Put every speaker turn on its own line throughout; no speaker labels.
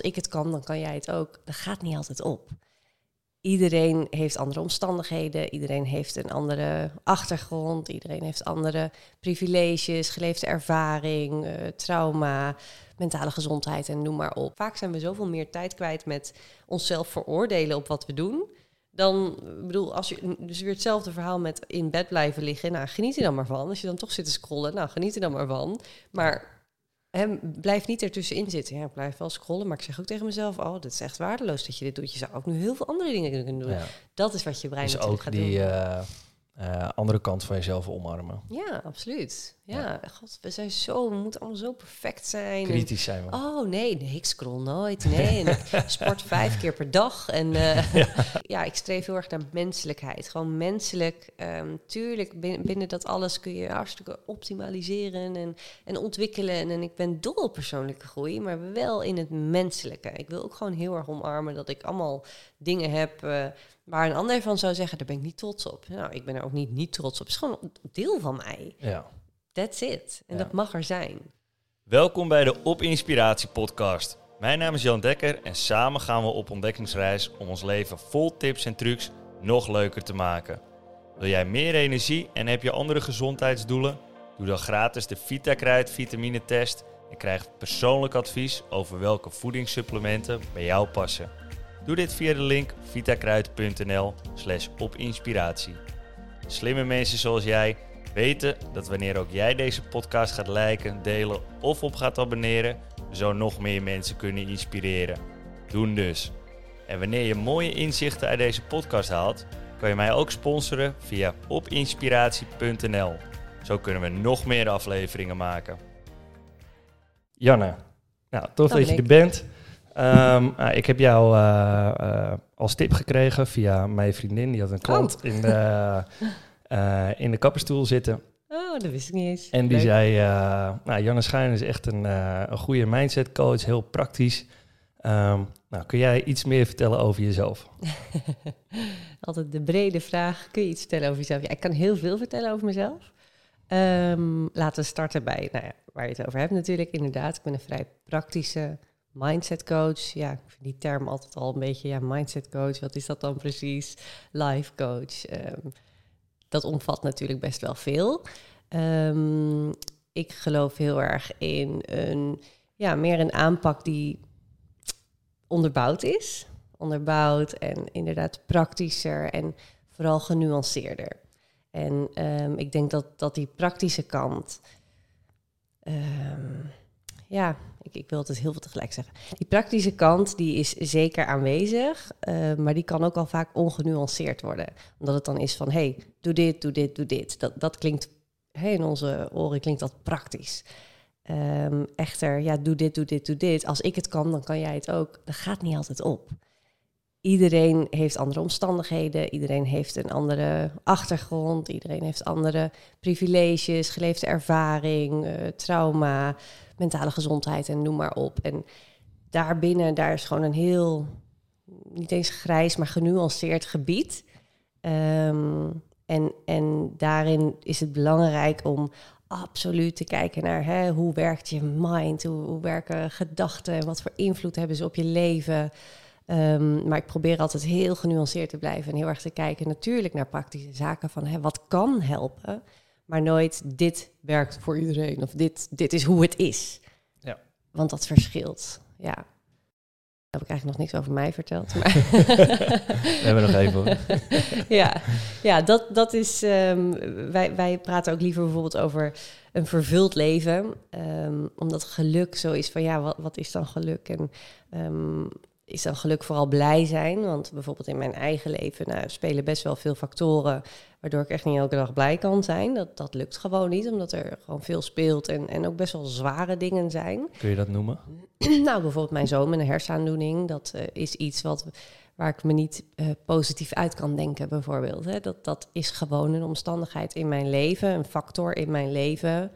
als ik het kan, dan kan jij het ook. Dat gaat niet altijd op. Iedereen heeft andere omstandigheden, iedereen heeft een andere achtergrond, iedereen heeft andere privileges, geleefde ervaring, uh, trauma, mentale gezondheid en noem maar op. Vaak zijn we zoveel meer tijd kwijt met onszelf veroordelen op wat we doen. Dan, bedoel, als je dus weer hetzelfde verhaal met in bed blijven liggen, nou geniet er dan maar van. Als je dan toch zit te scrollen, nou geniet er dan maar van. Maar He, blijf niet ertussenin zitten. Ja, ik blijf wel scrollen, maar ik zeg ook tegen mezelf... oh, dat is echt waardeloos dat je dit doet. Je zou ook nu heel veel andere dingen kunnen doen. Dat is wat je brein dus
ook
gaat
die,
doen.
Uh, uh, andere kant van jezelf omarmen.
Ja, absoluut. Ja, God, we zijn zo, we moeten allemaal zo perfect zijn.
Kritisch zijn we.
Oh nee, nee, ik scroll nooit. Nee, en ik sport vijf keer per dag. En uh, ja. ja. ik streef heel erg naar menselijkheid. Gewoon menselijk. Um, tuurlijk, binnen, binnen, dat alles kun je hartstikke optimaliseren en, en ontwikkelen. En, en ik ben dol op persoonlijke groei, maar wel in het menselijke. Ik wil ook gewoon heel erg omarmen dat ik allemaal dingen heb... Uh, waar een ander van zou zeggen, daar ben ik niet trots op. Nou, ik ben er ook niet niet trots op. Het is gewoon een deel van mij.
Ja.
That's it. En ja. dat mag er zijn.
Welkom bij de Op Inspiratie podcast. Mijn naam is Jan Dekker en samen gaan we op ontdekkingsreis om ons leven vol tips en trucs nog leuker te maken. Wil jij meer energie en heb je andere gezondheidsdoelen? Doe dan gratis de VitaKruid vitamine test en krijg persoonlijk advies over welke voedingssupplementen bij jou passen. Doe dit via de link vitakruid.nl slash opinspiratie. Slimme mensen zoals jij weten dat wanneer ook jij deze podcast gaat liken, delen of op gaat abonneren, zo nog meer mensen kunnen inspireren. Doen dus. En wanneer je mooie inzichten uit deze podcast haalt, kan je mij ook sponsoren via opinspiratie.nl. Zo kunnen we nog meer afleveringen maken.
Janne, nou, tof dat je er bent. Um, uh, ik heb jou uh, uh, als tip gekregen via mijn vriendin. Die had een klant oh. in, de, in de kapperstoel zitten.
Oh, dat wist ik niet eens.
En die Leuk. zei, nou, Janne Schuin is echt een, een goede mindset coach, heel praktisch. Um, nou, kun jij iets meer vertellen over jezelf?
Altijd de brede vraag, kun je iets vertellen over jezelf? Ja, ik kan heel veel vertellen over mezelf. Um, laten we starten bij nou ja, waar je het over hebt natuurlijk. Inderdaad, ik ben een vrij praktische mindset coach. Ja, ik vind die term altijd al een beetje, ja, mindset coach, wat is dat dan precies? Life coach. Um, dat omvat natuurlijk best wel veel. Um, ik geloof heel erg in een, ja, meer een aanpak die onderbouwd is. Onderbouwd en inderdaad praktischer en vooral genuanceerder. En um, ik denk dat, dat die praktische kant, ja, ik, ik wil het heel veel tegelijk zeggen. Die praktische kant die is zeker aanwezig, uh, maar die kan ook al vaak ongenuanceerd worden. Omdat het dan is van, hey, doe dit, doe dit, doe dit. Dat, dat klinkt, in onze oren klinkt dat praktisch. Um, echter, ja, doe dit, doe dit, doe dit. Als ik het kan, dan kan jij het ook. Dat gaat niet altijd op. Iedereen heeft andere omstandigheden, iedereen heeft een andere achtergrond, iedereen heeft andere privileges, geleefde ervaring, uh, trauma mentale gezondheid en noem maar op. En daarbinnen, daar is gewoon een heel, niet eens grijs, maar genuanceerd gebied. Um, en, en daarin is het belangrijk om absoluut te kijken naar hè, hoe werkt je mind, hoe, hoe werken gedachten en wat voor invloed hebben ze op je leven. Um, maar ik probeer altijd heel genuanceerd te blijven en heel erg te kijken natuurlijk naar praktische zaken van hè, wat kan helpen maar nooit dit werkt voor iedereen of dit, dit is hoe het is.
Ja.
Want dat verschilt. Ja. Daar heb ik eigenlijk nog niks over mij verteld. Maar
We hebben nog even.
ja, ja dat, dat is. Um, wij, wij praten ook liever bijvoorbeeld over een vervuld leven. Um, omdat geluk zo is van ja, wat, wat is dan geluk? En um, is dan geluk vooral blij zijn. Want bijvoorbeeld in mijn eigen leven nou, spelen best wel veel factoren waardoor ik echt niet elke dag blij kan zijn. Dat, dat lukt gewoon niet, omdat er gewoon veel speelt en, en ook best wel zware dingen zijn.
Kun je dat noemen?
nou, bijvoorbeeld mijn zoon met een hersenaandoening. Dat uh, is iets wat, waar ik me niet uh, positief uit kan denken, bijvoorbeeld. Hè. Dat, dat is gewoon een omstandigheid in mijn leven, een factor in mijn leven...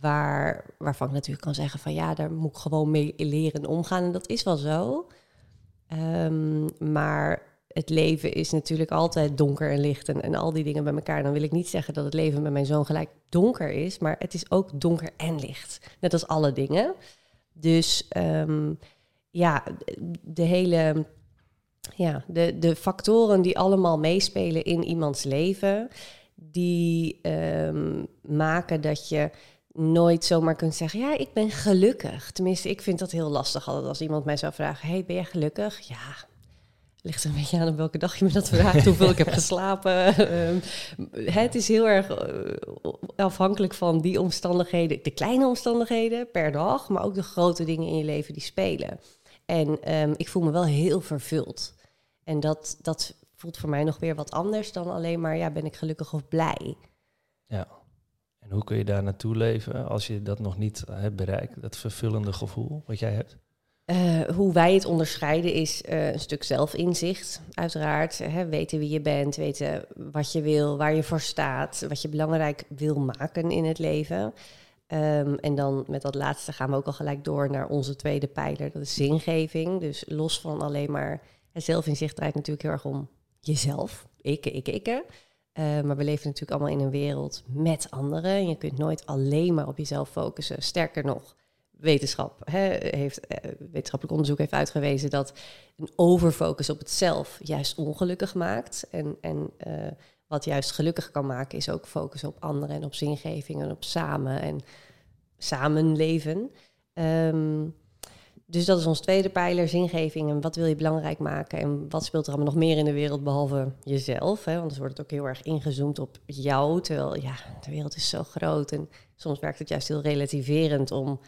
Waar, waarvan ik natuurlijk kan zeggen van ja, daar moet ik gewoon mee leren omgaan. En dat is wel zo. Um, maar het leven is natuurlijk altijd donker en licht en, en al die dingen bij elkaar. Dan wil ik niet zeggen dat het leven met mijn zoon gelijk donker is, maar het is ook donker en licht. Net als alle dingen. Dus um, ja, de hele ja, de, de factoren die allemaal meespelen in iemands leven, die ehm, maken dat je nooit zomaar kunt zeggen, ja, ik ben gelukkig. Tenminste, ik vind dat heel lastig altijd als iemand mij zou vragen, hey, ben je gelukkig? Ja, ligt er een beetje aan op welke dag je me dat vraagt, hoeveel ik heb geslapen. Ehm, het is heel erg eh, afhankelijk van die omstandigheden, de kleine omstandigheden per dag, maar ook de grote dingen in je leven die spelen. En ehm, ik voel me wel heel vervuld. En dat, dat voelt voor mij nog weer wat anders dan alleen maar, ja, ben ik gelukkig of blij.
Ja. Hoe kun je daar naartoe leven als je dat nog niet hebt bereikt, dat vervullende gevoel wat jij hebt?
Uh, hoe wij het onderscheiden is uh, een stuk zelfinzicht, uiteraard. Hè, weten wie je bent, weten wat je wil, waar je voor staat, wat je belangrijk wil maken in het leven. Um, en dan met dat laatste gaan we ook al gelijk door naar onze tweede pijler, dat is zingeving. Dus los van alleen maar zelfinzicht draait natuurlijk heel erg om jezelf, ik, ik, ik. Uh, maar we leven natuurlijk allemaal in een wereld met anderen. En je kunt nooit alleen maar op jezelf focussen. Sterker nog, wetenschap hè, heeft, uh, wetenschappelijk onderzoek heeft uitgewezen dat een overfocus op het zelf juist ongelukkig maakt. En, en uh, wat juist gelukkig kan maken, is ook focussen op anderen en op zingeving en op samen en samenleven. Um, dus dat is ons tweede pijler, zingeving. En wat wil je belangrijk maken? En wat speelt er allemaal nog meer in de wereld behalve jezelf? Hè? Want anders wordt het ook heel erg ingezoomd op jou. Terwijl ja, de wereld is zo groot. En soms werkt het juist heel relativerend om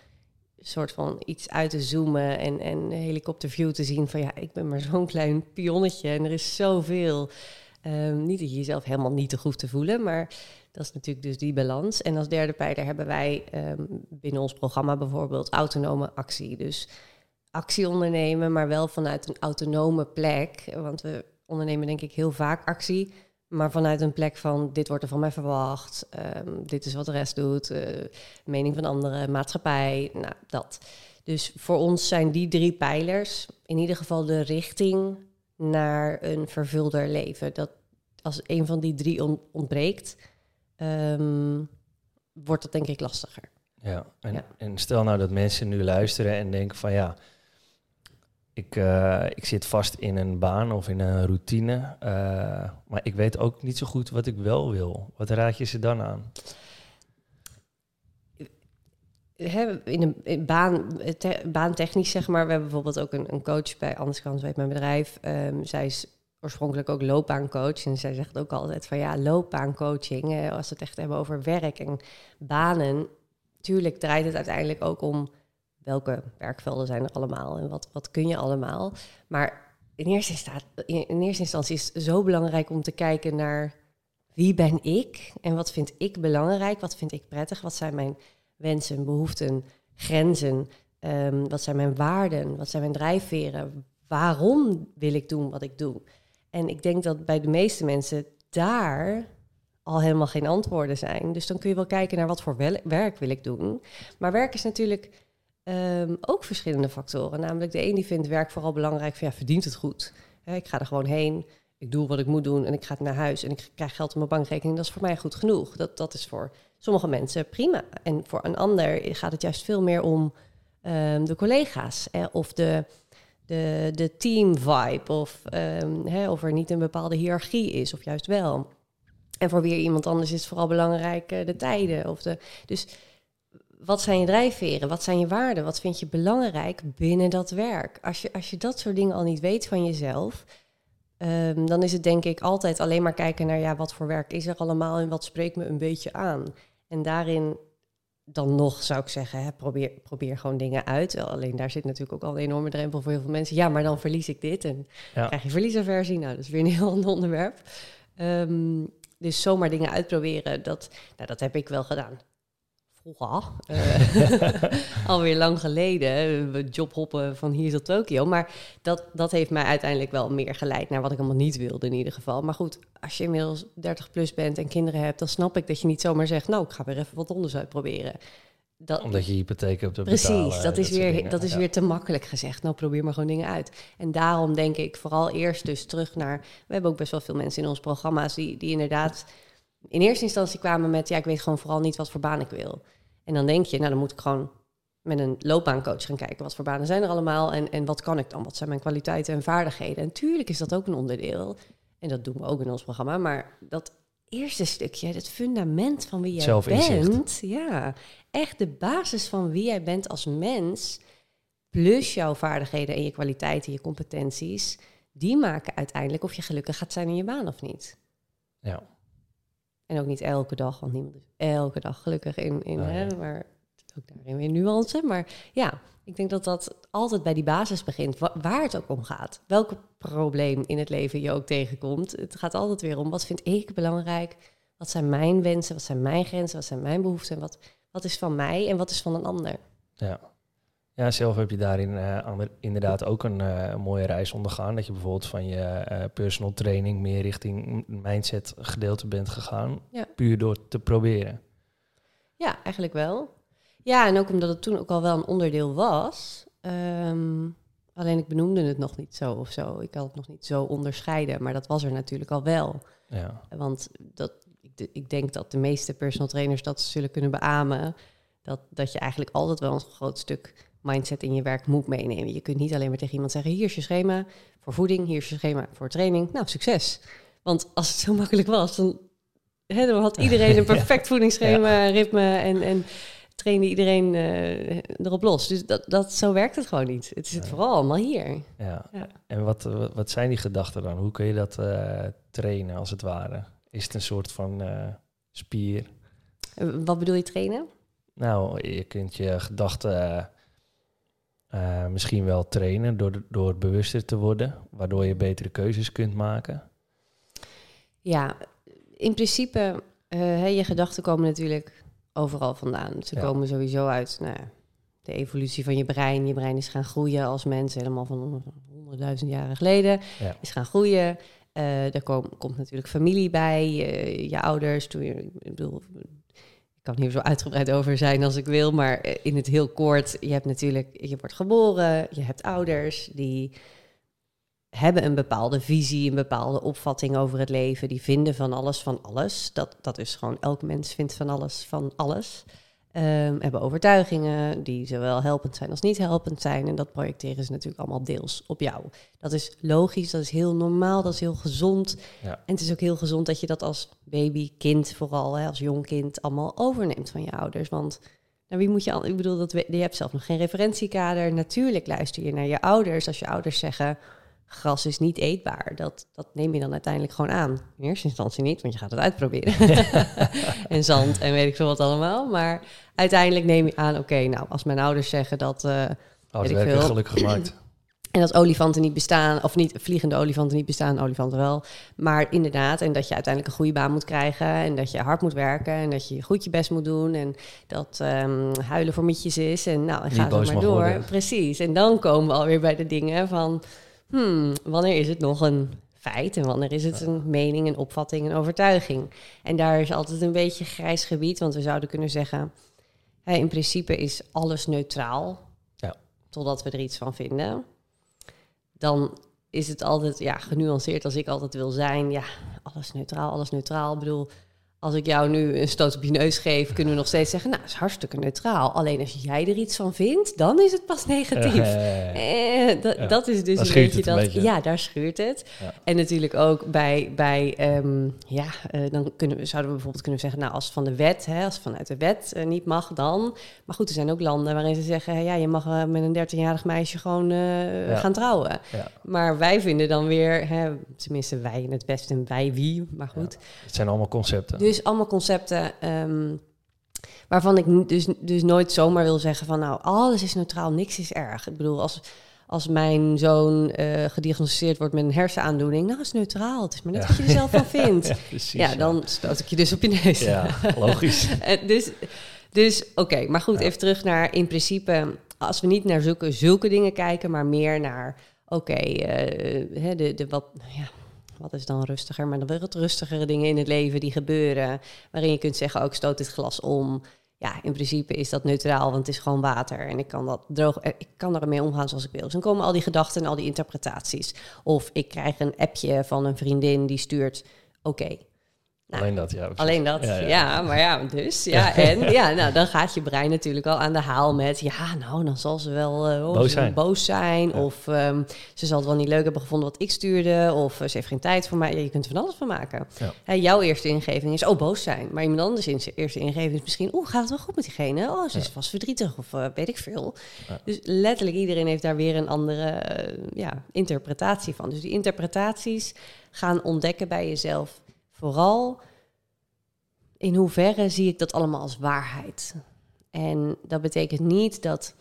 soort van iets uit te zoomen en, en helikopterview te zien van ja, ik ben maar zo'n klein pionnetje en er is zoveel. Um, niet dat je jezelf helemaal niet te goed te voelen, maar dat is natuurlijk dus die balans. En als derde pijler hebben wij um, binnen ons programma bijvoorbeeld autonome actie. Dus actie ondernemen, maar wel vanuit een autonome plek. Want we ondernemen denk ik heel vaak actie, maar vanuit een plek van dit wordt er van mij verwacht, um, dit is wat de rest doet, uh, mening van anderen, maatschappij, nou dat. Dus voor ons zijn die drie pijlers in ieder geval de richting naar een vervulder leven. Dat als een van die drie ontbreekt, um, wordt dat denk ik lastiger.
Ja en, ja. en stel nou dat mensen nu luisteren en denken van ja, ik, uh, ik zit vast in een baan of in een routine, uh, maar ik weet ook niet zo goed wat ik wel wil. Wat raad je ze dan aan?
in een in baan, te, baantechnisch zeg maar. We hebben bijvoorbeeld ook een, een coach bij Anders Kans weet mijn bedrijf. Um, zij is oorspronkelijk ook loopbaancoach. En zij zegt ook altijd van ja, loopbaancoaching, eh, als we het echt hebben over werk en banen. Tuurlijk draait het uiteindelijk ook om welke werkvelden zijn er allemaal en wat, wat kun je allemaal. Maar in eerste, instantie, is het zo belangrijk om te kijken naar wie ben ik en wat vind ik belangrijk, wat vind ik prettig, wat zijn mijn wensen, behoeften, grenzen, um, wat zijn mijn waarden, wat zijn mijn drijfveren, waarom wil ik doen wat ik doe. En ik denk dat bij de meeste mensen daar al helemaal geen antwoorden zijn. Dus dan kun je wel kijken naar wat voor werk wil ik doen. Maar werk is natuurlijk um, ook verschillende factoren. Namelijk de een die vindt werk vooral belangrijk van ja, verdient het goed. ik ga er gewoon heen, ik doe wat ik moet doen en ik ga naar huis en ik krijg geld op mijn bankrekening. Dat is voor mij goed genoeg. Dat, dat is voor sommige mensen prima. En voor een ander gaat het juist veel meer om um, de collega's of de de, de team vibe of, um, hè, of er niet een bepaalde hiërarchie is of juist wel. En voor weer iemand anders is vooral belangrijk uh, de tijden. Of de, dus wat zijn je drijfveren? Wat zijn je waarden? Wat vind je belangrijk binnen dat werk? Als je, als je dat soort dingen al niet weet van jezelf, um, dan is het denk ik altijd alleen maar kijken naar ja, wat voor werk is er allemaal en wat spreekt me een beetje aan. En daarin dan nog zou ik zeggen, hè, probeer, probeer gewoon dingen uit. Alleen daar zit natuurlijk ook al een enorme drempel voor heel veel mensen. Ja, maar dan verlies ik dit en ja. krijg je verliezenversie. Nou, dat is weer een heel ander onderwerp. Um, dus zomaar dingen uitproberen, dat, nou, dat heb ik wel gedaan vroeger, uh, alweer lang geleden, jobhoppen van hier tot Tokio. Maar dat, dat heeft mij uiteindelijk wel meer geleid naar wat ik allemaal niet wilde in ieder geval. Maar goed, als je inmiddels 30 plus bent en kinderen hebt, dan snap ik dat je niet zomaar zegt, nou, ik ga weer even wat anders uitproberen.
Dat, Omdat je hypotheek hebt te
Precies,
betalen,
dat is, weer, dat is weer te makkelijk gezegd. Nou, probeer maar gewoon dingen uit. En daarom denk ik vooral eerst dus terug naar... We hebben ook best wel veel mensen in ons programma's die, die inderdaad in eerste instantie kwamen met... ja, ik weet gewoon vooral niet wat voor baan ik wil. En dan denk je, nou dan moet ik gewoon met een loopbaancoach gaan kijken. Wat voor banen zijn er allemaal en, en wat kan ik dan? Wat zijn mijn kwaliteiten en vaardigheden? En tuurlijk is dat ook een onderdeel. En dat doen we ook in ons programma. Maar dat eerste stukje, het fundament van wie jij bent. Ja, echt de basis van wie jij bent als mens. Plus jouw vaardigheden en je kwaliteiten, je competenties. Die maken uiteindelijk of je gelukkig gaat zijn in je baan of niet.
Ja.
En ook niet elke dag, want niemand is elke dag gelukkig in. in hè, maar ook daarin weer nuance. Maar ja, ik denk dat dat altijd bij die basis begint, waar het ook om gaat. Welk probleem in het leven je ook tegenkomt. Het gaat altijd weer om, wat vind ik belangrijk? Wat zijn mijn wensen? Wat zijn mijn grenzen? Wat zijn mijn behoeften? Wat, wat is van mij en wat is van een ander?
Ja. Ja, zelf heb je daarin uh, inderdaad ook een uh, mooie reis ondergaan. Dat je bijvoorbeeld van je uh, personal training meer richting mindset gedeelte bent gegaan. Ja. Puur door te proberen.
Ja, eigenlijk wel. Ja, en ook omdat het toen ook al wel een onderdeel was. Ehm, alleen ik benoemde het nog niet zo of zo. Ik had het nog niet zo onderscheiden, maar dat was er natuurlijk al wel. Ja. Want dat, ik, ik denk dat de meeste personal trainers dat zullen kunnen beamen. Dat, dat je eigenlijk altijd wel een groot stuk mindset in je werk moet meenemen. Je kunt niet alleen maar tegen iemand zeggen: hier is je schema voor voeding, hier is je schema voor training. Nou, succes. Want als het zo makkelijk was, dan, hè, dan had iedereen een perfect voedingsschema, ritme en, en trainde iedereen uh, erop los. Dus dat, dat, zo werkt het gewoon niet. Het zit vooral allemaal hier.
Ja. ja. En wat, wat zijn die gedachten dan? Hoe kun je dat uh, trainen, als het ware? Is het een soort van uh, spier?
Wat bedoel je trainen?
Nou, je kunt je gedachten misschien wel trainen door, door bewuster te worden, waardoor je betere keuzes kunt maken.
Ja, in principe, je gedachten komen natuurlijk overal vandaan. Ze komen sowieso uit nou, de evolutie van je brein. Je brein is gaan groeien als mens, helemaal van honderdduizend jaren geleden. Is gaan groeien. Uh, er komt natuurlijk familie bij, uh, je ouders. Toen je, ik bedoel, kan hier zo uitgebreid over zijn als ik wil, maar eh, in het heel kort, je hebt natuurlijk, je wordt geboren, je hebt ouders die hebben een bepaalde visie, een bepaalde opvatting over het leven. Die vinden van alles van alles. Dat, dat is gewoon, elk mens vindt van alles van alles. Um, hebben overtuigingen die zowel helpend zijn als niet helpend zijn. En dat projecteren ze natuurlijk allemaal deels op jou. Dat is logisch, dat is heel normaal, dat is heel gezond. Ja. En het is ook heel gezond dat je dat als baby, kind vooral, hè, als jong kind, allemaal overneemt van je ouders. Want nou, wie moet je, ik bedoel, dat, je hebt zelf nog geen referentiekader. Natuurlijk luister je naar je ouders. Als je ouders zeggen, gras is niet eetbaar. Dat, dat neem je dan uiteindelijk gewoon aan. In eerste instantie niet, want je gaat het uitproberen. en zand en weet ik veel wat allemaal. Maar uiteindelijk neem je aan, oké, nou, als mijn ouders zeggen dat... Uh,
oh, ik veel, gelukkig gemaakt.
En dat olifanten niet bestaan, of niet vliegende olifanten niet bestaan, olifanten wel. Maar inderdaad, en dat je uiteindelijk een goede baan moet krijgen. En dat je hard moet werken. En dat je goed je best moet doen. En dat um, huilen voor mietjes is. En nou, en ga zo maar door. Worden. Precies. En dan komen we alweer bij de dingen van hmm, wanneer is het nog een feit en wanneer is het een mening, een opvatting, een overtuiging? En daar is altijd een beetje grijs gebied, want we zouden kunnen zeggen, in principe is alles neutraal, ja. totdat we er iets van vinden. Dan is het altijd ja, genuanceerd als ik altijd wil zijn. Ja, alles neutraal, alles neutraal. Ik bedoel, als ik jou nu een stoot op je neus geef, kunnen we nog steeds zeggen, nou, dat is hartstikke neutraal. Alleen als jij er iets van vindt, dan is het pas negatief. Eh, dat, dat, is dus een beetje dat. Ja, daar schuurt het. En natuurlijk ook bij, bij ehm, ja, uh, dan kunnen we, zouden we bijvoorbeeld kunnen zeggen, nou, als van de wet, hè, als vanuit de wet uh, niet mag, dan. Maar goed, er zijn ook landen waarin ze zeggen, ja, je mag met een 13-jarig meisje gewoon gaan trouwen. Maar wij vinden dan weer, hè, tenminste wij in het beste en wij wie, maar goed.
Het zijn allemaal concepten.
Dus allemaal concepten um, waarvan ik dus, dus nooit zomaar wil zeggen van nou, alles is neutraal, niks is erg. Ik bedoel, als, als mijn zoon uh, gediagnosticeerd wordt met een hersenaandoening, nou is neutraal. Het is maar net wat je er zelf van vindt. ja, precies, ja, dan stoot ik je dus op je neus.
Ja, logisch.
dus dus oké, maar goed, even terug naar in principe, als we niet naar zulke, zulke dingen kijken, maar meer naar, oké, uh, de, de wat, ja, wat is dan rustiger, maar dan weer het rustigere dingen in het leven die gebeuren, waarin je kunt zeggen, ook stoot dit glas om. Ja, in principe is dat neutraal, want het is gewoon water en ik kan dat droog, eh, ik kan ermee omgaan zoals ik wil. Dus dan komen al die gedachten en al die interpretaties. Of ik krijg een appje van een vriendin die stuurt, oké,
Nou, alleen dat, ja.
Alleen dat, ja, Maar ja, dus. Ja, en ja, nou, dan gaat je brein natuurlijk al aan de haal met... ja, nou, dan zal ze wel uh, boos, zijn. boos zijn. Of um, ze zal het wel niet leuk hebben gevonden wat ik stuurde. Of uh, ze heeft geen tijd voor mij. Ja, je kunt er van alles van maken. Jouw eerste ingeving is, oh, boos zijn. Maar iemand anders in eerste ingeving is misschien... oeh, gaat het wel goed met diegene? Oh, ze is vast verdrietig of uh, weet ik veel. Dus letterlijk iedereen heeft daar weer een andere ja, interpretatie van. Dus die interpretaties gaan ontdekken bij jezelf vooral in hoeverre zie ik dat allemaal als waarheid. En dat betekent niet dat,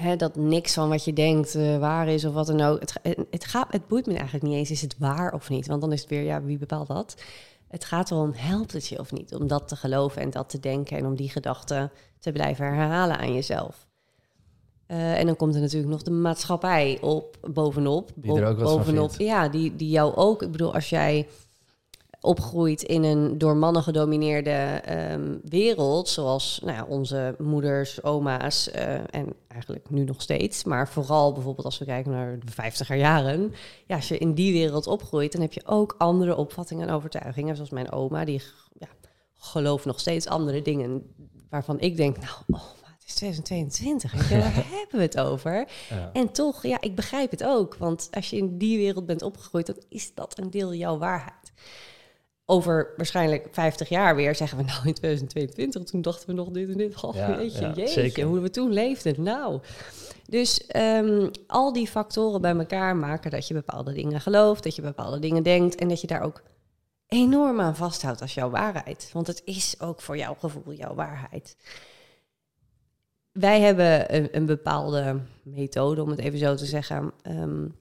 hè, dat niks van wat je denkt uh, waar is of wat dan ook. Het, het, gaat, het boeit me eigenlijk niet eens, is het waar of niet? Want dan is het weer, ja, wie bepaalt dat? Het gaat erom, helpt het je of niet? Om dat te geloven en dat te denken en om die gedachten te blijven herhalen aan jezelf. Uh, en dan komt er natuurlijk nog de maatschappij op, bovenop.
Die er ook wat bovenop,
Ja, die, die jou ook. Ik bedoel, als jij opgroeit in een door mannen gedomineerde ehm, wereld, zoals nou ja, onze moeders, oma's uh, en eigenlijk nu nog steeds, maar vooral bijvoorbeeld als we kijken naar de vijftiger jaren, ja, als je in die wereld opgroeit, dan heb je ook andere opvattingen en overtuigingen, zoals mijn oma, die ja, gelooft nog steeds andere dingen waarvan ik denk, nou, oh, het is 2022, waar hebben we het over? Ja. En toch, ja, ik begrijp het ook, want als je in die wereld bent opgegroeid, dan is dat een deel jouw waarheid over waarschijnlijk 50 jaar weer zeggen we nou in 2022, toen dachten we nog dit en dit. Oh, ja, jeetje, ja, jeetje, zeker. hoe we toen leefden. Nou, dus um, al die factoren bij elkaar maken dat je bepaalde dingen gelooft, dat je bepaalde dingen denkt en dat je daar ook enorm aan vasthoudt als jouw waarheid. Want het is ook voor jouw gevoel jouw waarheid. Wij hebben een, een bepaalde methode, om het even zo te zeggen, um,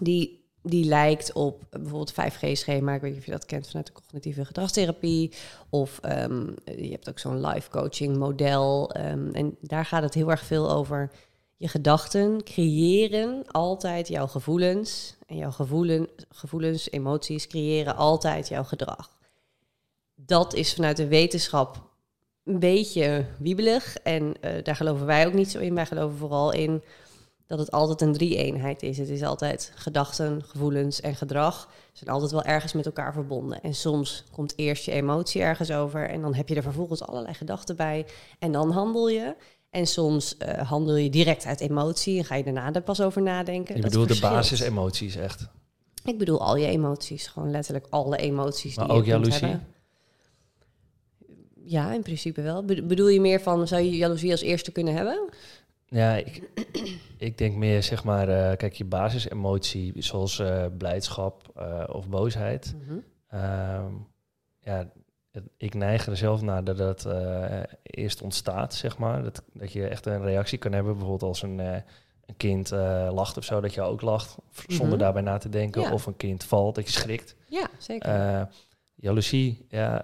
die die lijkt op bijvoorbeeld 5G-schema. Ik weet niet of je dat kent vanuit de cognitieve gedragstherapie. Of ehm, je hebt ook zo'n life coaching model. Ehm, en daar gaat het heel erg veel over je gedachten creëren altijd jouw gevoelens. En jouw gevoelen, gevoelens, emoties creëren altijd jouw gedrag. Dat is vanuit de wetenschap een beetje wiebelig. En uh, daar geloven wij ook niet zo in. Wij geloven vooral in dat het altijd een drie-eenheid is. Het is altijd gedachten, gevoelens en gedrag. Ze zijn altijd wel ergens met elkaar verbonden. En soms komt eerst je emotie ergens over en dan heb je er vervolgens allerlei gedachten bij. En dan handel je. En soms uh, handel je direct uit emotie en ga je daarna er pas over nadenken.
Je bedoelt de basis emoties echt?
Ik bedoel al je emoties, gewoon letterlijk alle emoties
maar die ook je jaloezie? Hebben.
Ja, in principe wel. Bedoel je meer van, zou je jaloezie als eerste kunnen hebben?
Ja, ik, ik denk meer zeg maar, uh, kijk, je basisemotie, zoals uh, blijdschap uh, of boosheid. Mm -hmm. ja, het, ik neig er zelf naar dat dat eerst ontstaat, zeg maar. Dat, dat je echt een reactie kan hebben, bijvoorbeeld als een, een kind lacht of zo, dat je ook lacht, zonder mm -hmm. daarbij na te denken. Ja. Of een kind valt, dat je schrikt.
Ja, zeker.
jaloezie, ja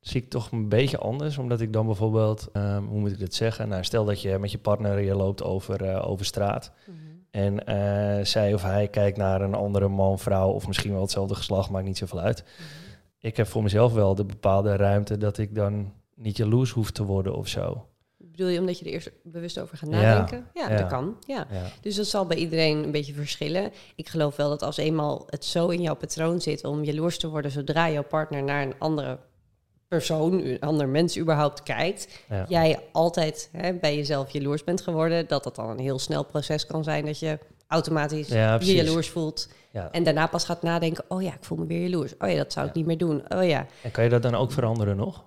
zie ik toch een beetje anders. Omdat ik dan bijvoorbeeld, um, hoe moet ik dit zeggen? Nou, stel dat je met je partner je loopt over, uh, over straat. Mm -hmm. En uh, zij of hij kijkt naar een andere man, vrouw of misschien wel hetzelfde geslacht, maakt niet zoveel uit. Mm -hmm. Ik heb voor mezelf wel de bepaalde ruimte dat ik dan niet jaloers hoef te worden of zo.
Bedoel je omdat je er eerst bewust over gaat nadenken? Ja, ja, dat kan. Ja. ja. Dus dat zal bij iedereen een beetje verschillen. Ik geloof wel dat als eenmaal het zo in jouw patroon zit om jaloers te worden zodra jouw partner naar een andere persoon, een ander mens überhaupt kijkt, jij altijd hè, bij jezelf jaloers bent geworden, dat dat dan een heel snel proces kan zijn dat je automatisch je jaloers voelt. Ja. En daarna pas gaat nadenken, oh ja, ik voel me weer jaloers. Oh ja, dat zou ik niet meer doen. Oh ja.
En kan je dat dan ook veranderen nog?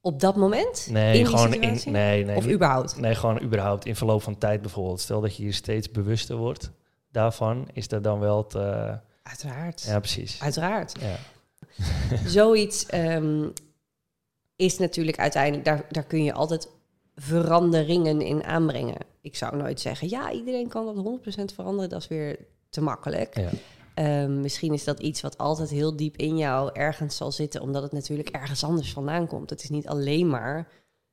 Op dat moment?
Nee, in gewoon in. Nee, nee.
Of überhaupt?
Nee, gewoon überhaupt in verloop van tijd bijvoorbeeld. Stel dat je je steeds bewuster wordt daarvan, is dat dan wel te.
Uiteraard.
Ja, precies.
Uiteraard. Ja. Zoiets um, is natuurlijk uiteindelijk, daar, daar kun je altijd veranderingen in aanbrengen. Ik zou nooit zeggen, ja, iedereen kan dat 100% veranderen, dat is weer te makkelijk. Ja. Um, misschien is dat iets wat altijd heel diep in jou ergens zal zitten, omdat het natuurlijk ergens anders vandaan komt. Het is niet alleen maar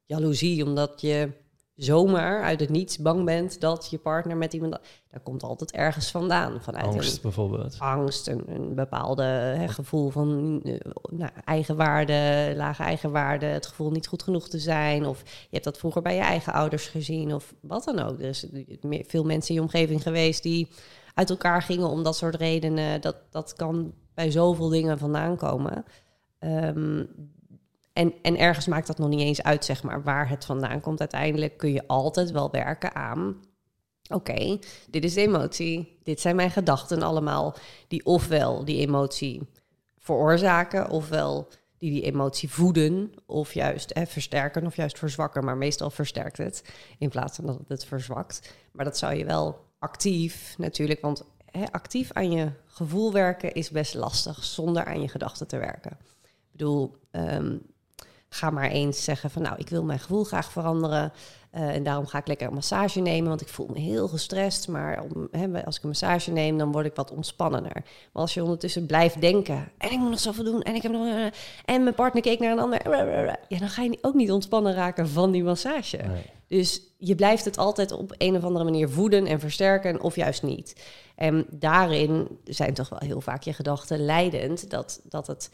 jaloezie, omdat je zomaar uit het niets bang bent dat je partner met iemand. Daar komt altijd ergens vandaan. Vanuit
angst
een,
bijvoorbeeld.
Angst, een, een bepaalde hè, gevoel van uh, nou, eigenwaarde, lage eigenwaarde, het gevoel niet goed genoeg te zijn. Of je hebt dat vroeger bij je eigen ouders gezien, of wat dan ook. Er zijn veel mensen in je omgeving geweest die uit elkaar gingen om dat soort redenen. Dat, dat kan bij zoveel dingen vandaan komen. Ehm, en, en ergens maakt dat nog niet eens uit, zeg maar, waar het vandaan komt. Uiteindelijk kun je altijd wel werken aan. Oké, dit is de emotie. Dit zijn mijn gedachten allemaal. Die ofwel die emotie veroorzaken, ofwel die die emotie voeden, of juist hè, versterken, of juist verzwakken. Maar meestal versterkt het in plaats van dat het verzwakt. Maar dat zou je wel actief natuurlijk, want actief aan je gevoel werken is best lastig zonder aan je gedachten te werken. Ik bedoel, ehm, ga maar eens zeggen van nou, ik wil mijn gevoel graag veranderen. Uh, en daarom ga ik lekker een massage nemen, want ik voel me heel gestrest. Maar om, hè, als ik een massage neem, dan word ik wat ontspannender. Maar als je ondertussen blijft denken, en ik moet nog zoveel doen, en ik heb nog. Uh, en mijn partner keek naar een ander. Ja, dan ga je ook niet ontspannen raken van die massage. Dus je blijft het altijd op een of andere manier voeden en versterken, of juist niet. En daarin zijn toch wel heel vaak je gedachten leidend dat, dat het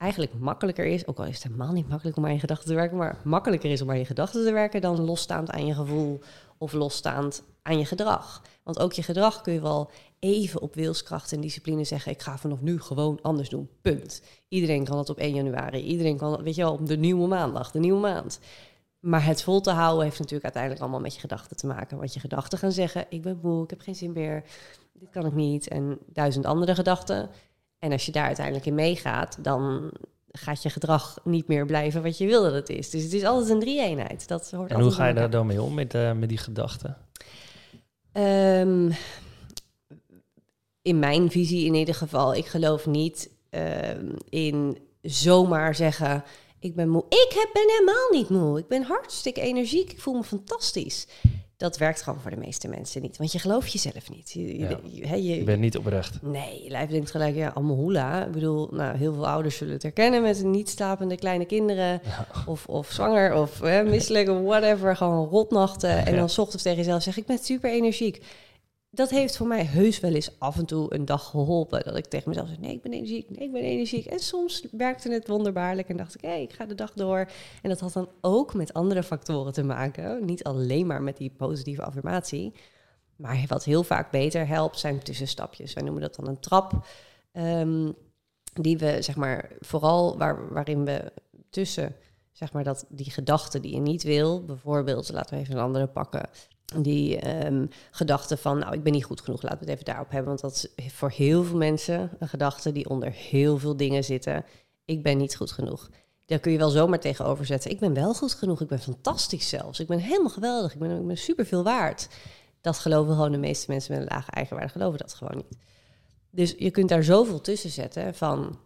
eigenlijk makkelijker is, ook al is het helemaal niet makkelijk om aan je gedachten te werken, maar makkelijker is om aan je gedachten te werken dan losstaand aan je gevoel of losstaand aan je gedrag. Want ook je gedrag kun je wel even op wilskracht en discipline zeggen: ik ga vanaf nu gewoon anders doen. Punt. Iedereen kan dat op 1 januari. Iedereen kan dat, weet je wel, op de nieuwe maandag, de nieuwe maand. Maar het vol te houden heeft natuurlijk uiteindelijk allemaal met je gedachten te maken. Want je gedachten gaan zeggen: ik ben moe, ik heb geen zin meer, dit kan ik niet. En duizend andere gedachten en als je daar uiteindelijk in meegaat, dan gaat je gedrag niet meer blijven wat je wil dat het is. Dus het is altijd een drie-eenheid. Dat hoort
en hoe ga je daar dan mee om met, uh, met die gedachten?
Um, in mijn visie in ieder geval, ik geloof niet um, in zomaar zeggen... ik ben moe. Ik heb, ben helemaal niet moe. Ik ben hartstikke energiek. Ik voel me fantastisch dat werkt gewoon voor de meeste mensen niet. Want je gelooft jezelf niet. Je,
je, je, bent niet oprecht.
Nee, je lijf denkt gelijk, ja, allemaal hoela. Ik bedoel, nou, heel veel ouders zullen het herkennen met niet slapende kleine kinderen. Of, of zwanger, of hè, misselijk, of whatever. Gewoon rotnachten. En dan s ochtends tegen jezelf zeg ik ben super energiek dat heeft voor mij heus wel eens af en toe een dag geholpen. Dat ik tegen mezelf zeg, nee, ik ben energiek, nee, ik ben energiek. En soms werkte het wonderbaarlijk en dacht ik, hé, ik ga de dag door. En dat had dan ook met andere factoren te maken. Niet alleen maar met die positieve affirmatie. Maar wat heel vaak beter helpt, zijn tussenstapjes. Wij noemen dat dan een trap. Um, die we, zeg maar, vooral waar, waarin we tussen, zeg maar, dat die gedachten die je niet wil, bijvoorbeeld, laten we even een andere pakken, die um, gedachte van, nou, ik ben niet goed genoeg, laten we het even daarop hebben. Want dat is voor heel veel mensen een gedachte die onder heel veel dingen zitten. Ik ben niet goed genoeg. Daar kun je wel zomaar tegenover zetten. Ik ben wel goed genoeg, ik ben fantastisch zelfs. Ik ben helemaal geweldig, ik ben, ik ben super veel waard. Dat geloven gewoon de meeste mensen met een lage eigenwaarde, geloven dat gewoon niet. Dus je kunt daar zoveel tussen zetten van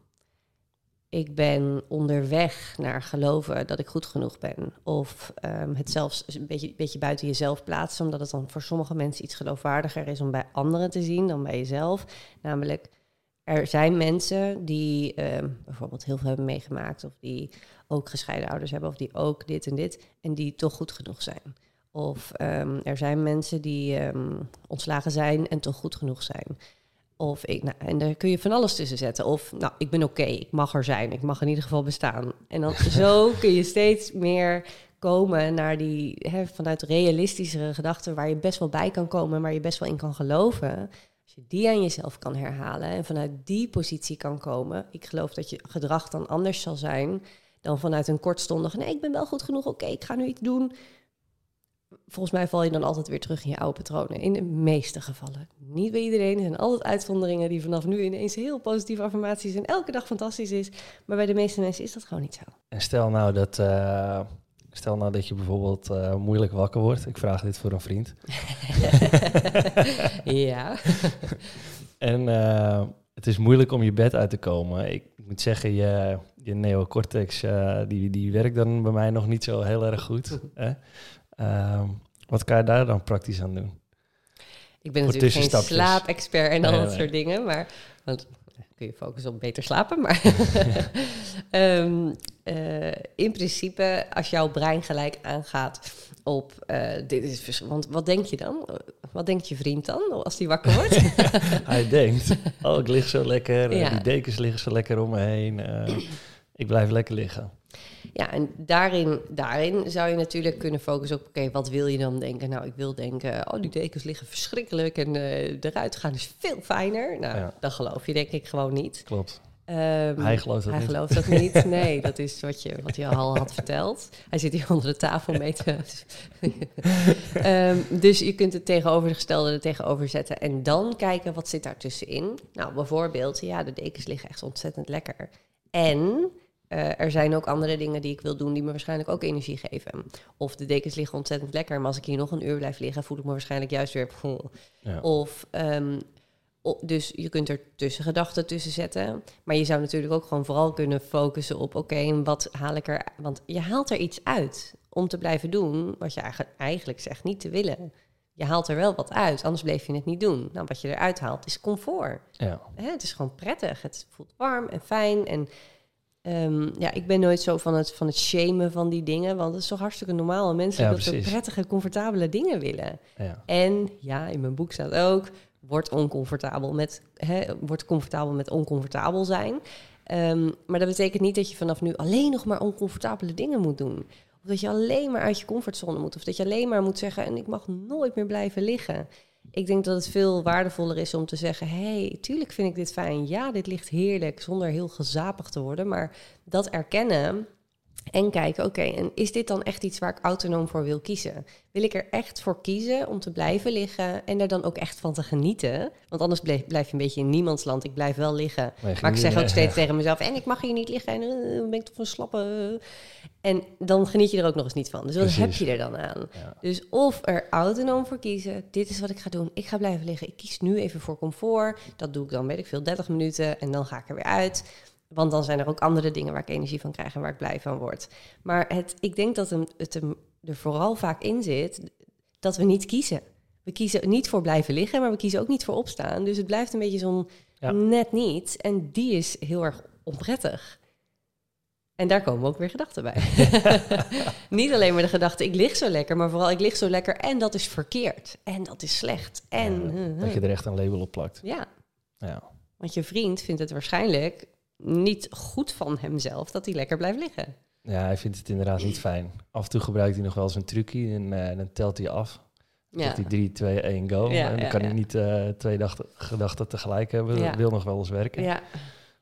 ik ben onderweg naar geloven dat ik goed genoeg ben. Of um, het zelfs een beetje, beetje buiten jezelf plaatsen, omdat het dan voor sommige mensen iets geloofwaardiger is om bij anderen te zien dan bij jezelf. Namelijk, er zijn mensen die um, bijvoorbeeld heel veel hebben meegemaakt, of die ook gescheiden ouders hebben, of die ook dit en dit, en die toch goed genoeg zijn. Of um, er zijn mensen die ontslagen zijn en toch goed genoeg zijn. Of ik, nou, en daar kun je van alles tussen zetten. Of, nou, ik ben oké, ik mag er zijn, ik mag in ieder geval bestaan. En dan zo kun je steeds meer komen naar die, hè, vanuit realistischere gedachten, waar je best wel bij kan komen, waar je best wel in kan geloven. Als je die aan jezelf kan herhalen en vanuit die positie kan komen, ik geloof dat je gedrag dan anders zal zijn dan vanuit een kortstondig, nee, ik ben wel goed genoeg, oké, ik ga nu iets doen volgens mij val je dan altijd weer terug in je oude patronen. In de meeste gevallen. Niet bij iedereen. Er zijn altijd uitzonderingen die vanaf nu ineens heel positieve affirmaties en elke dag fantastisch is. Maar bij de meeste mensen is dat gewoon niet zo.
En stel nou dat, uh, stel nou dat je bijvoorbeeld uh, moeilijk wakker wordt. Ik vraag dit voor een vriend.
ja.
en uh, het is moeilijk om je bed uit te komen. Ik moet zeggen, je, je neocortex die, die werkt dan bij mij nog niet zo heel erg goed. Hè? Ehm, wat kan je daar dan praktisch aan doen?
Ik ben natuurlijk geen slaapexpert en al dat soort dingen, maar want kun je focussen op beter slapen. Maar um, uh, in principe, als jouw brein gelijk aangaat op uh, dit is want wat denk je dan? Wat denkt je vriend dan als die wakker wordt?
Hij denkt, oh ik lig zo lekker, ja. die dekens liggen zo lekker om me heen, uh, ik blijf lekker liggen.
Ja, en daarin, daarin zou je natuurlijk kunnen focussen op... oké, wat wil je dan denken? Nou, ik wil denken, oh, die dekens liggen verschrikkelijk... en uh, eruit gaan is veel fijner. Nou, ja. dat geloof je denk ik gewoon niet.
Klopt.
Um,
hij gelooft dat
hij
niet.
gelooft dat niet. Nee, dat is wat je, wat je al had verteld. Hij zit hier onder de tafel mee te... um, dus je kunt het tegenovergestelde er tegenover zetten... en dan kijken, wat zit daar tussenin? Nou, bijvoorbeeld, ja, de dekens liggen echt ontzettend lekker. En uh, er zijn ook andere dingen die ik wil doen die me waarschijnlijk ook energie geven. Of de dekens liggen ontzettend lekker, maar als ik hier nog een uur blijf liggen, voel ik me waarschijnlijk juist weer. Ja. Of um, dus je kunt er tussengedachten tussen zetten. Maar je zou natuurlijk ook gewoon vooral kunnen focussen op: oké, wat haal ik er. Want je haalt er iets uit om te blijven doen wat je eigenlijk zegt niet te willen. Je haalt er wel wat uit, anders bleef je het niet doen. Nou, wat je eruit haalt is comfort.
Ja.
Hè, het is gewoon prettig. Het voelt warm en fijn. En um, ja, ik ben nooit zo van het, van het shamen van die dingen. Want het is toch hartstikke normaal. Mensen ja, dat ze prettige, comfortabele dingen willen.
Ja.
En ja, in mijn boek staat ook wordt oncomfortabel met, hè, wordt comfortabel met oncomfortabel zijn. Um, maar dat betekent niet dat je vanaf nu alleen nog maar oncomfortabele dingen moet doen. Of dat je alleen maar uit je comfortzone moet. Of dat je alleen maar moet zeggen, en ik mag nooit meer blijven liggen. Ik denk dat het veel waardevoller is om te zeggen: hey, tuurlijk vind ik dit fijn. Ja, dit ligt heerlijk, zonder heel gezapig te worden. Maar dat erkennen en kijken, oké, en is dit dan echt iets waar ik autonoom voor wil kiezen? Wil ik er echt voor kiezen om te blijven liggen en er dan ook echt van te genieten? Want anders blijf, blijf je een beetje in niemands land. Ik blijf wel liggen. Maar, ik zeg ook steeds tegen mezelf, en ik mag hier niet liggen en uh, ben ik toch een slappe... En dan geniet je er ook nog eens niet van. Dus wat heb je er dan aan? Dus of er autonoom voor kiezen, dit is wat ik ga doen. Ik ga blijven liggen. Ik kies nu even voor comfort. Dat doe ik dan, weet ik veel, 30 minuten en dan ga ik er weer uit. Want dan zijn er ook andere dingen waar ik energie van krijg en waar ik blij van word. Maar het, ik denk dat het er vooral vaak in zit dat we niet kiezen. We kiezen niet voor blijven liggen, maar we kiezen ook niet voor opstaan. Dus het blijft een beetje zo'n net niet. En die is heel erg onprettig. En daar komen ook weer gedachten bij. niet alleen maar de gedachte, ik lig zo lekker, maar vooral ik lig zo lekker en dat is verkeerd. En dat is slecht. En,
dat je er echt een label op plakt.
Ja.
ja.
Want je vriend vindt het waarschijnlijk niet goed van hemzelf dat hij lekker blijft liggen.
Ja, hij vindt het inderdaad niet fijn. Af en toe gebruikt hij nog wel eens een trucje en uh, dan telt hij af. Ja. Dat hij 3, 2, 1, go. Ja, en dan kan hij niet uh, twee dachten, gedachten tegelijk hebben. Dat wil nog wel eens werken.
Ja.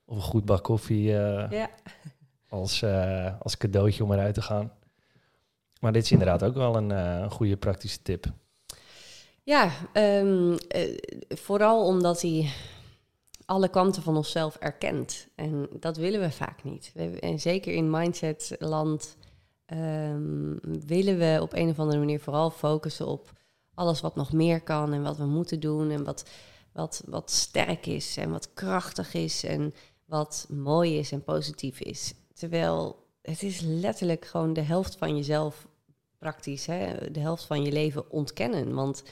Of een goed bak koffie uh, als, als cadeautje om eruit te gaan. Maar dit is inderdaad ook wel een, een goede praktische tip.
Ja, um, vooral omdat hij alle kanten van onszelf erkent. En dat willen we vaak niet. En zeker in mindsetland um, willen we op een of andere manier vooral focussen op alles wat nog meer kan en wat we moeten doen en wat, wat, wat sterk is en wat krachtig is en wat mooi is en positief is. Terwijl het is letterlijk gewoon de helft van jezelf praktisch, hè? de helft van je leven ontkennen. Want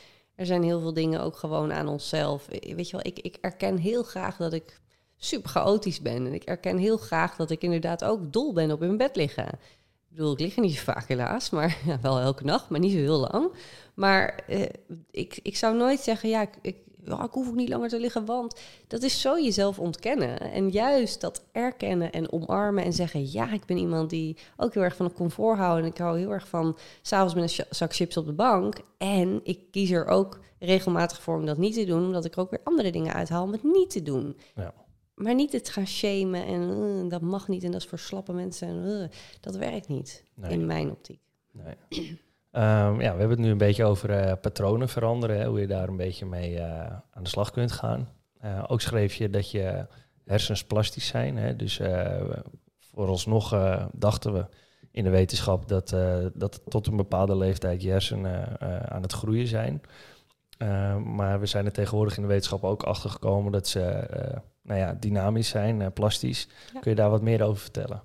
er zijn heel veel dingen ook gewoon aan onszelf. Weet je wel, ik, ik erken heel graag dat ik super chaotisch ben. En ik erken heel graag dat ik inderdaad ook dol ben op in bed liggen. Ik bedoel, ik lig er niet zo vaak helaas, maar ja, wel elke nacht, maar niet zo heel lang. Maar eh, ik, ik zou nooit zeggen, ja, ik, ja, ik hoef ook niet langer te liggen, want dat is zo jezelf ontkennen. En juist dat erkennen en omarmen en zeggen, ja, ik ben iemand die ook heel erg van het comfort houdt. En ik hou heel erg van s'avonds met een zak chips op de bank. En ik kies er ook regelmatig voor om dat niet te doen, omdat ik er ook weer andere dingen uithaal om het niet te doen.
Ja.
Maar niet het gaan shamen en uh, dat mag niet en dat is voor slappe mensen. En, uh, dat werkt niet in mijn optiek.
Nee. um, ja, we hebben het nu een beetje over uh, patronen veranderen, hè, hoe je daar een beetje mee aan de slag kunt gaan. ook schreef je dat je hersens plastisch zijn. Hè, dus vooralsnog dachten we in de wetenschap dat, dat tot een bepaalde leeftijd je hersenen aan het groeien zijn. maar we zijn er tegenwoordig in de wetenschap ook achter gekomen dat ze nou ja, dynamisch zijn, uh, plastisch. Kun je daar wat meer over vertellen?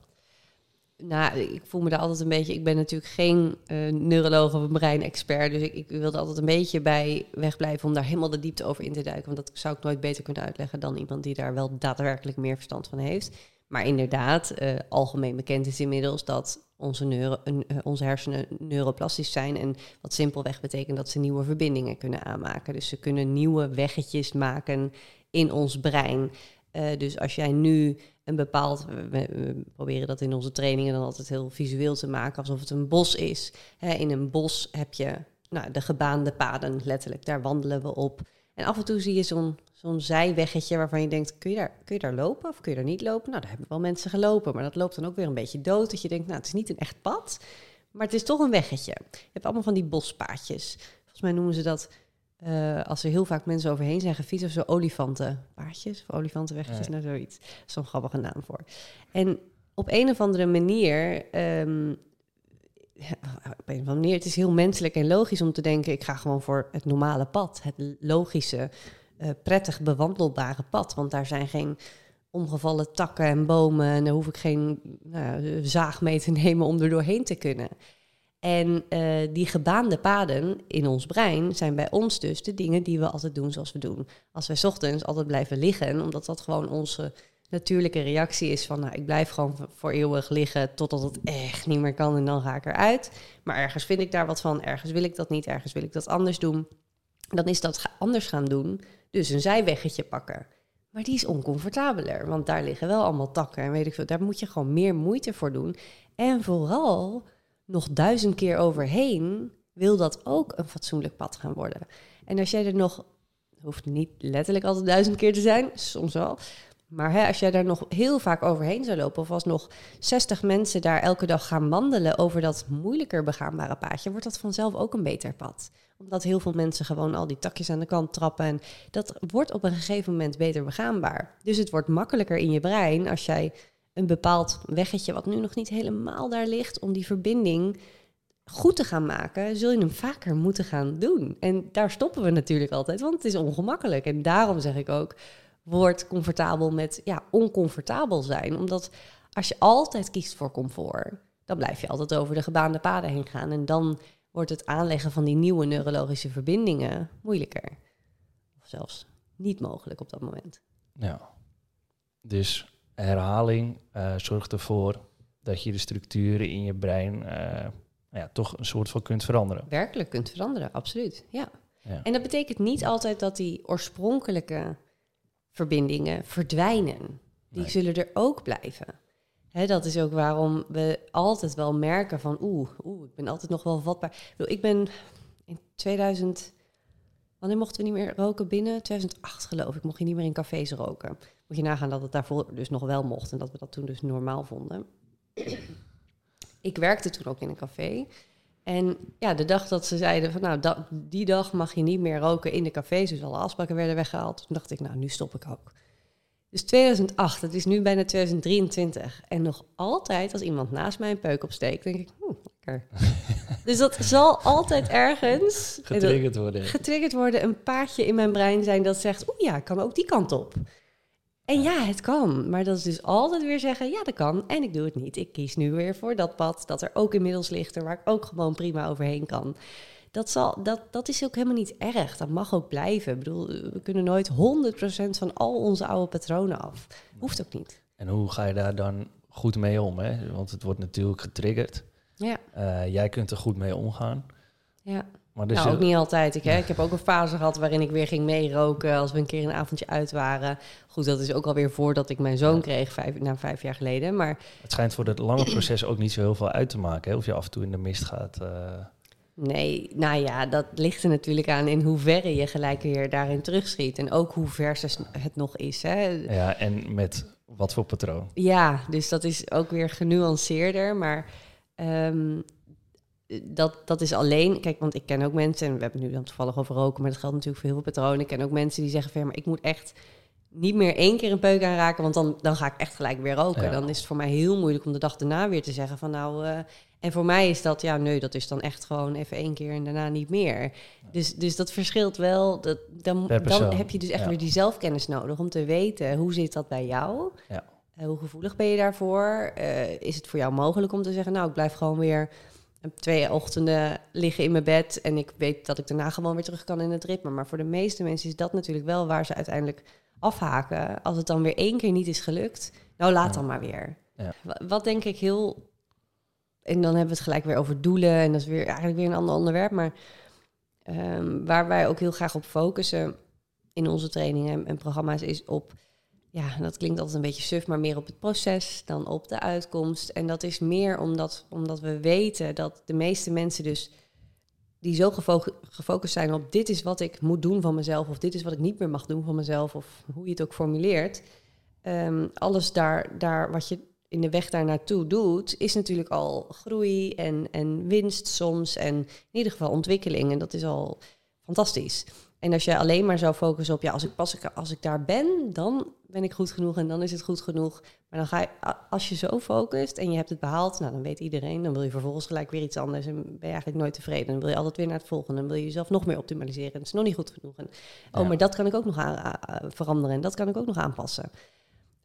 Nou, ik voel me daar altijd een beetje. Ik ben natuurlijk geen uh, of een breinexpert. Dus ik, ik wilde altijd een beetje bij wegblijven om daar helemaal de diepte over in te duiken. Want dat zou ik nooit beter kunnen uitleggen dan iemand die daar wel daadwerkelijk meer verstand van heeft. Maar inderdaad, uh, algemeen bekend is inmiddels dat onze, uh, onze hersenen neuroplastisch zijn. En wat simpelweg betekent dat ze nieuwe verbindingen kunnen aanmaken. Dus ze kunnen nieuwe weggetjes maken in ons brein. Eh, dus als jij nu een bepaald, we, proberen dat in onze trainingen dan altijd heel visueel te maken, alsof het een bos is. in een bos heb je nou, de gebaande paden, letterlijk, daar wandelen we op. En af en toe zie je zo'n zo'n zijweggetje waarvan je denkt, kun je, daar, kun je daar lopen of kun je daar niet lopen? Nou, daar hebben wel mensen gelopen, maar dat loopt dan ook weer een beetje dood. Dat je denkt, nou, het is niet een echt pad, maar het is toch een weggetje. Je hebt allemaal van die bospaadjes. Volgens mij noemen ze dat, uh, als er heel vaak mensen overheen zijn gefietst, of zo olifantenpaadjes of olifantenweggetjes, nee. nou zoiets. Zo'n grappige naam voor. En op een of andere manier um, op een of andere manier, het is heel menselijk en logisch om te denken, ik ga gewoon voor het normale pad, het logische, uh, prettig bewandelbare pad. Want daar zijn geen omgevallen takken en bomen en daar hoef ik geen nou, zaag mee te nemen om er doorheen te kunnen. En uh, die gebaande paden in ons brein zijn bij ons dus de dingen die we altijd doen zoals we doen. Als wij ochtends altijd blijven liggen, omdat dat gewoon onze natuurlijke reactie is van, nou, ik blijf gewoon voor eeuwig liggen totdat het echt niet meer kan en dan ga ik eruit. Maar ergens vind ik daar wat van, ergens wil ik dat niet, ergens wil ik dat anders doen. Dan is dat anders gaan doen, dus een zijweggetje pakken. Maar die is oncomfortabeler, want daar liggen wel allemaal takken en weet ik veel. Daar moet je gewoon meer moeite voor doen. En vooral nog duizend keer overheen wil dat ook een fatsoenlijk pad gaan worden. En als jij er nog, hoeft niet letterlijk altijd duizend keer te zijn, soms wel, maar hè, als jij daar nog heel vaak overheen zou lopen, of als nog 60 mensen daar elke dag gaan wandelen over dat moeilijker begaanbare paadje, wordt dat vanzelf ook een beter pad. Omdat heel veel mensen gewoon al die takjes aan de kant trappen. En dat wordt op een gegeven moment beter begaanbaar. Dus het wordt makkelijker in je brein als jij een bepaald weggetje, wat nu nog niet helemaal daar ligt, om die verbinding goed te gaan maken, zul je hem vaker moeten gaan doen. En daar stoppen we natuurlijk altijd, want het is ongemakkelijk. En daarom zeg ik ook wordt comfortabel met ja, oncomfortabel zijn. Omdat als je altijd kiest voor comfort, dan blijf je altijd over de gebaande paden heen gaan. En dan wordt het aanleggen van die nieuwe neurologische verbindingen moeilijker. Of zelfs niet mogelijk op dat moment.
Ja, dus herhaling uh, zorgt ervoor dat je de structuren in je brein uh, ja, toch een soort van kunt veranderen.
Werkelijk kunt veranderen, absoluut. Ja. ja. En dat betekent niet altijd dat die oorspronkelijke verbindingen verdwijnen. Die zullen er ook blijven. Dat is ook waarom we altijd wel merken van oeh, oeh, ik ben altijd nog wel vatbaar. Ik ben in 2000, wanneer mochten we niet meer roken binnen? 2008 geloof ik, mocht je niet meer in cafés roken. Moet je nagaan dat het daarvoor dus nog wel mocht en dat we dat toen dus normaal vonden. ik werkte toen ook in een café. En ja, de dag dat ze zeiden van nou, die dag mag je niet meer roken in de cafés, dus alle afspraken werden weggehaald. Toen dacht ik, nou, nu stop ik ook. Dus 2008, het is nu bijna 2023. En nog altijd, als iemand naast mij een peuk opsteekt, denk ik, hm, lekker. dus dat zal altijd ergens...
Getriggerd worden.
Getriggerd worden, een paardje in mijn brein zijn dat zegt, oeh ja, ik kan ook die kant op. En ja, het kan. Maar dat is dus altijd weer zeggen, ja, dat kan. En ik doe het niet. Ik kies nu weer voor dat pad dat er ook inmiddels ligt en waar ik ook gewoon prima overheen kan. Dat, zal, dat, dat is ook helemaal niet erg. Dat mag ook blijven. Ik bedoel, we kunnen nooit 100% van al onze oude patronen af. Hoeft ook niet.
En hoe ga je daar dan goed mee om? Hè? Want het wordt natuurlijk getriggerd.
Ja.
Uh, jij kunt er goed mee omgaan.
Ja. Maar dus nou, ook niet altijd. Ik, hè? ik heb ook een fase gehad waarin ik weer ging meeroken als we een keer een avondje uit waren. Goed, dat is ook alweer voordat ik mijn zoon kreeg, vijf, na vijf jaar geleden. Maar
het schijnt voor het lange proces ook niet zo heel veel uit te maken, hè? of je af en toe in de mist gaat. Uh...
Nee, nou ja, dat ligt er natuurlijk aan in hoeverre je gelijk weer daarin terugschiet. En ook hoe vers het nog is. Hè?
Ja, en met wat voor patroon.
Ja, dus dat is ook weer genuanceerder. Maar um, dat, dat is alleen, kijk, want ik ken ook mensen, en we hebben nu dan toevallig over roken, maar dat geldt natuurlijk voor heel veel patronen. Ik ken ook mensen die zeggen van ja, maar ik moet echt niet meer één keer een peuk aanraken, want dan, dan ga ik echt gelijk weer roken. Dan is het voor mij heel moeilijk om de dag daarna weer te zeggen van nou, uh, en voor mij is dat, ja, nee, dat is dan echt gewoon even één keer en daarna niet meer. Dus, dus dat verschilt wel. Dat, dan, dan heb je dus echt weer die zelfkennis nodig om te weten hoe zit dat bij jou.
Ja.
Uh, hoe gevoelig ben je daarvoor? Uh, is het voor jou mogelijk om te zeggen, nou, ik blijf gewoon weer twee ochtenden liggen in mijn bed en ik weet dat ik daarna gewoon weer terug kan in het ritme. Maar voor de meeste mensen is dat natuurlijk wel waar ze uiteindelijk afhaken. Als het dan weer één keer niet is gelukt, nou laat dan maar weer.
Ja.
Wat denk ik heel. En dan hebben we het gelijk weer over doelen en dat is weer eigenlijk weer een ander onderwerp. Maar um, waar wij ook heel graag op focussen in onze trainingen en programma's is op ja, dat klinkt altijd een beetje suf, maar meer op het proces dan op de uitkomst. En dat is meer omdat, omdat we weten dat de meeste mensen dus die zo gefocust zijn op dit is wat ik moet doen van mezelf, of dit is wat ik niet meer mag doen van mezelf, of hoe je het ook formuleert. Um, alles daar, daar wat je in de weg daar naartoe doet, is natuurlijk al groei en, en winst soms. En in ieder geval ontwikkeling. En dat is al fantastisch. En als je alleen maar zou focussen op, ja, als ik pas als ik daar ben, dan ben ik goed genoeg en dan is het goed genoeg. Maar dan ga je, als je zo focust en je hebt het behaald, nou dan weet iedereen, dan wil je vervolgens gelijk weer iets anders en ben je eigenlijk nooit tevreden. Dan wil je altijd weer naar het volgende, dan wil je jezelf nog meer optimaliseren en het is nog niet goed genoeg. En, oh, maar dat kan ik ook nog aan, veranderen en dat kan ik ook nog aanpassen.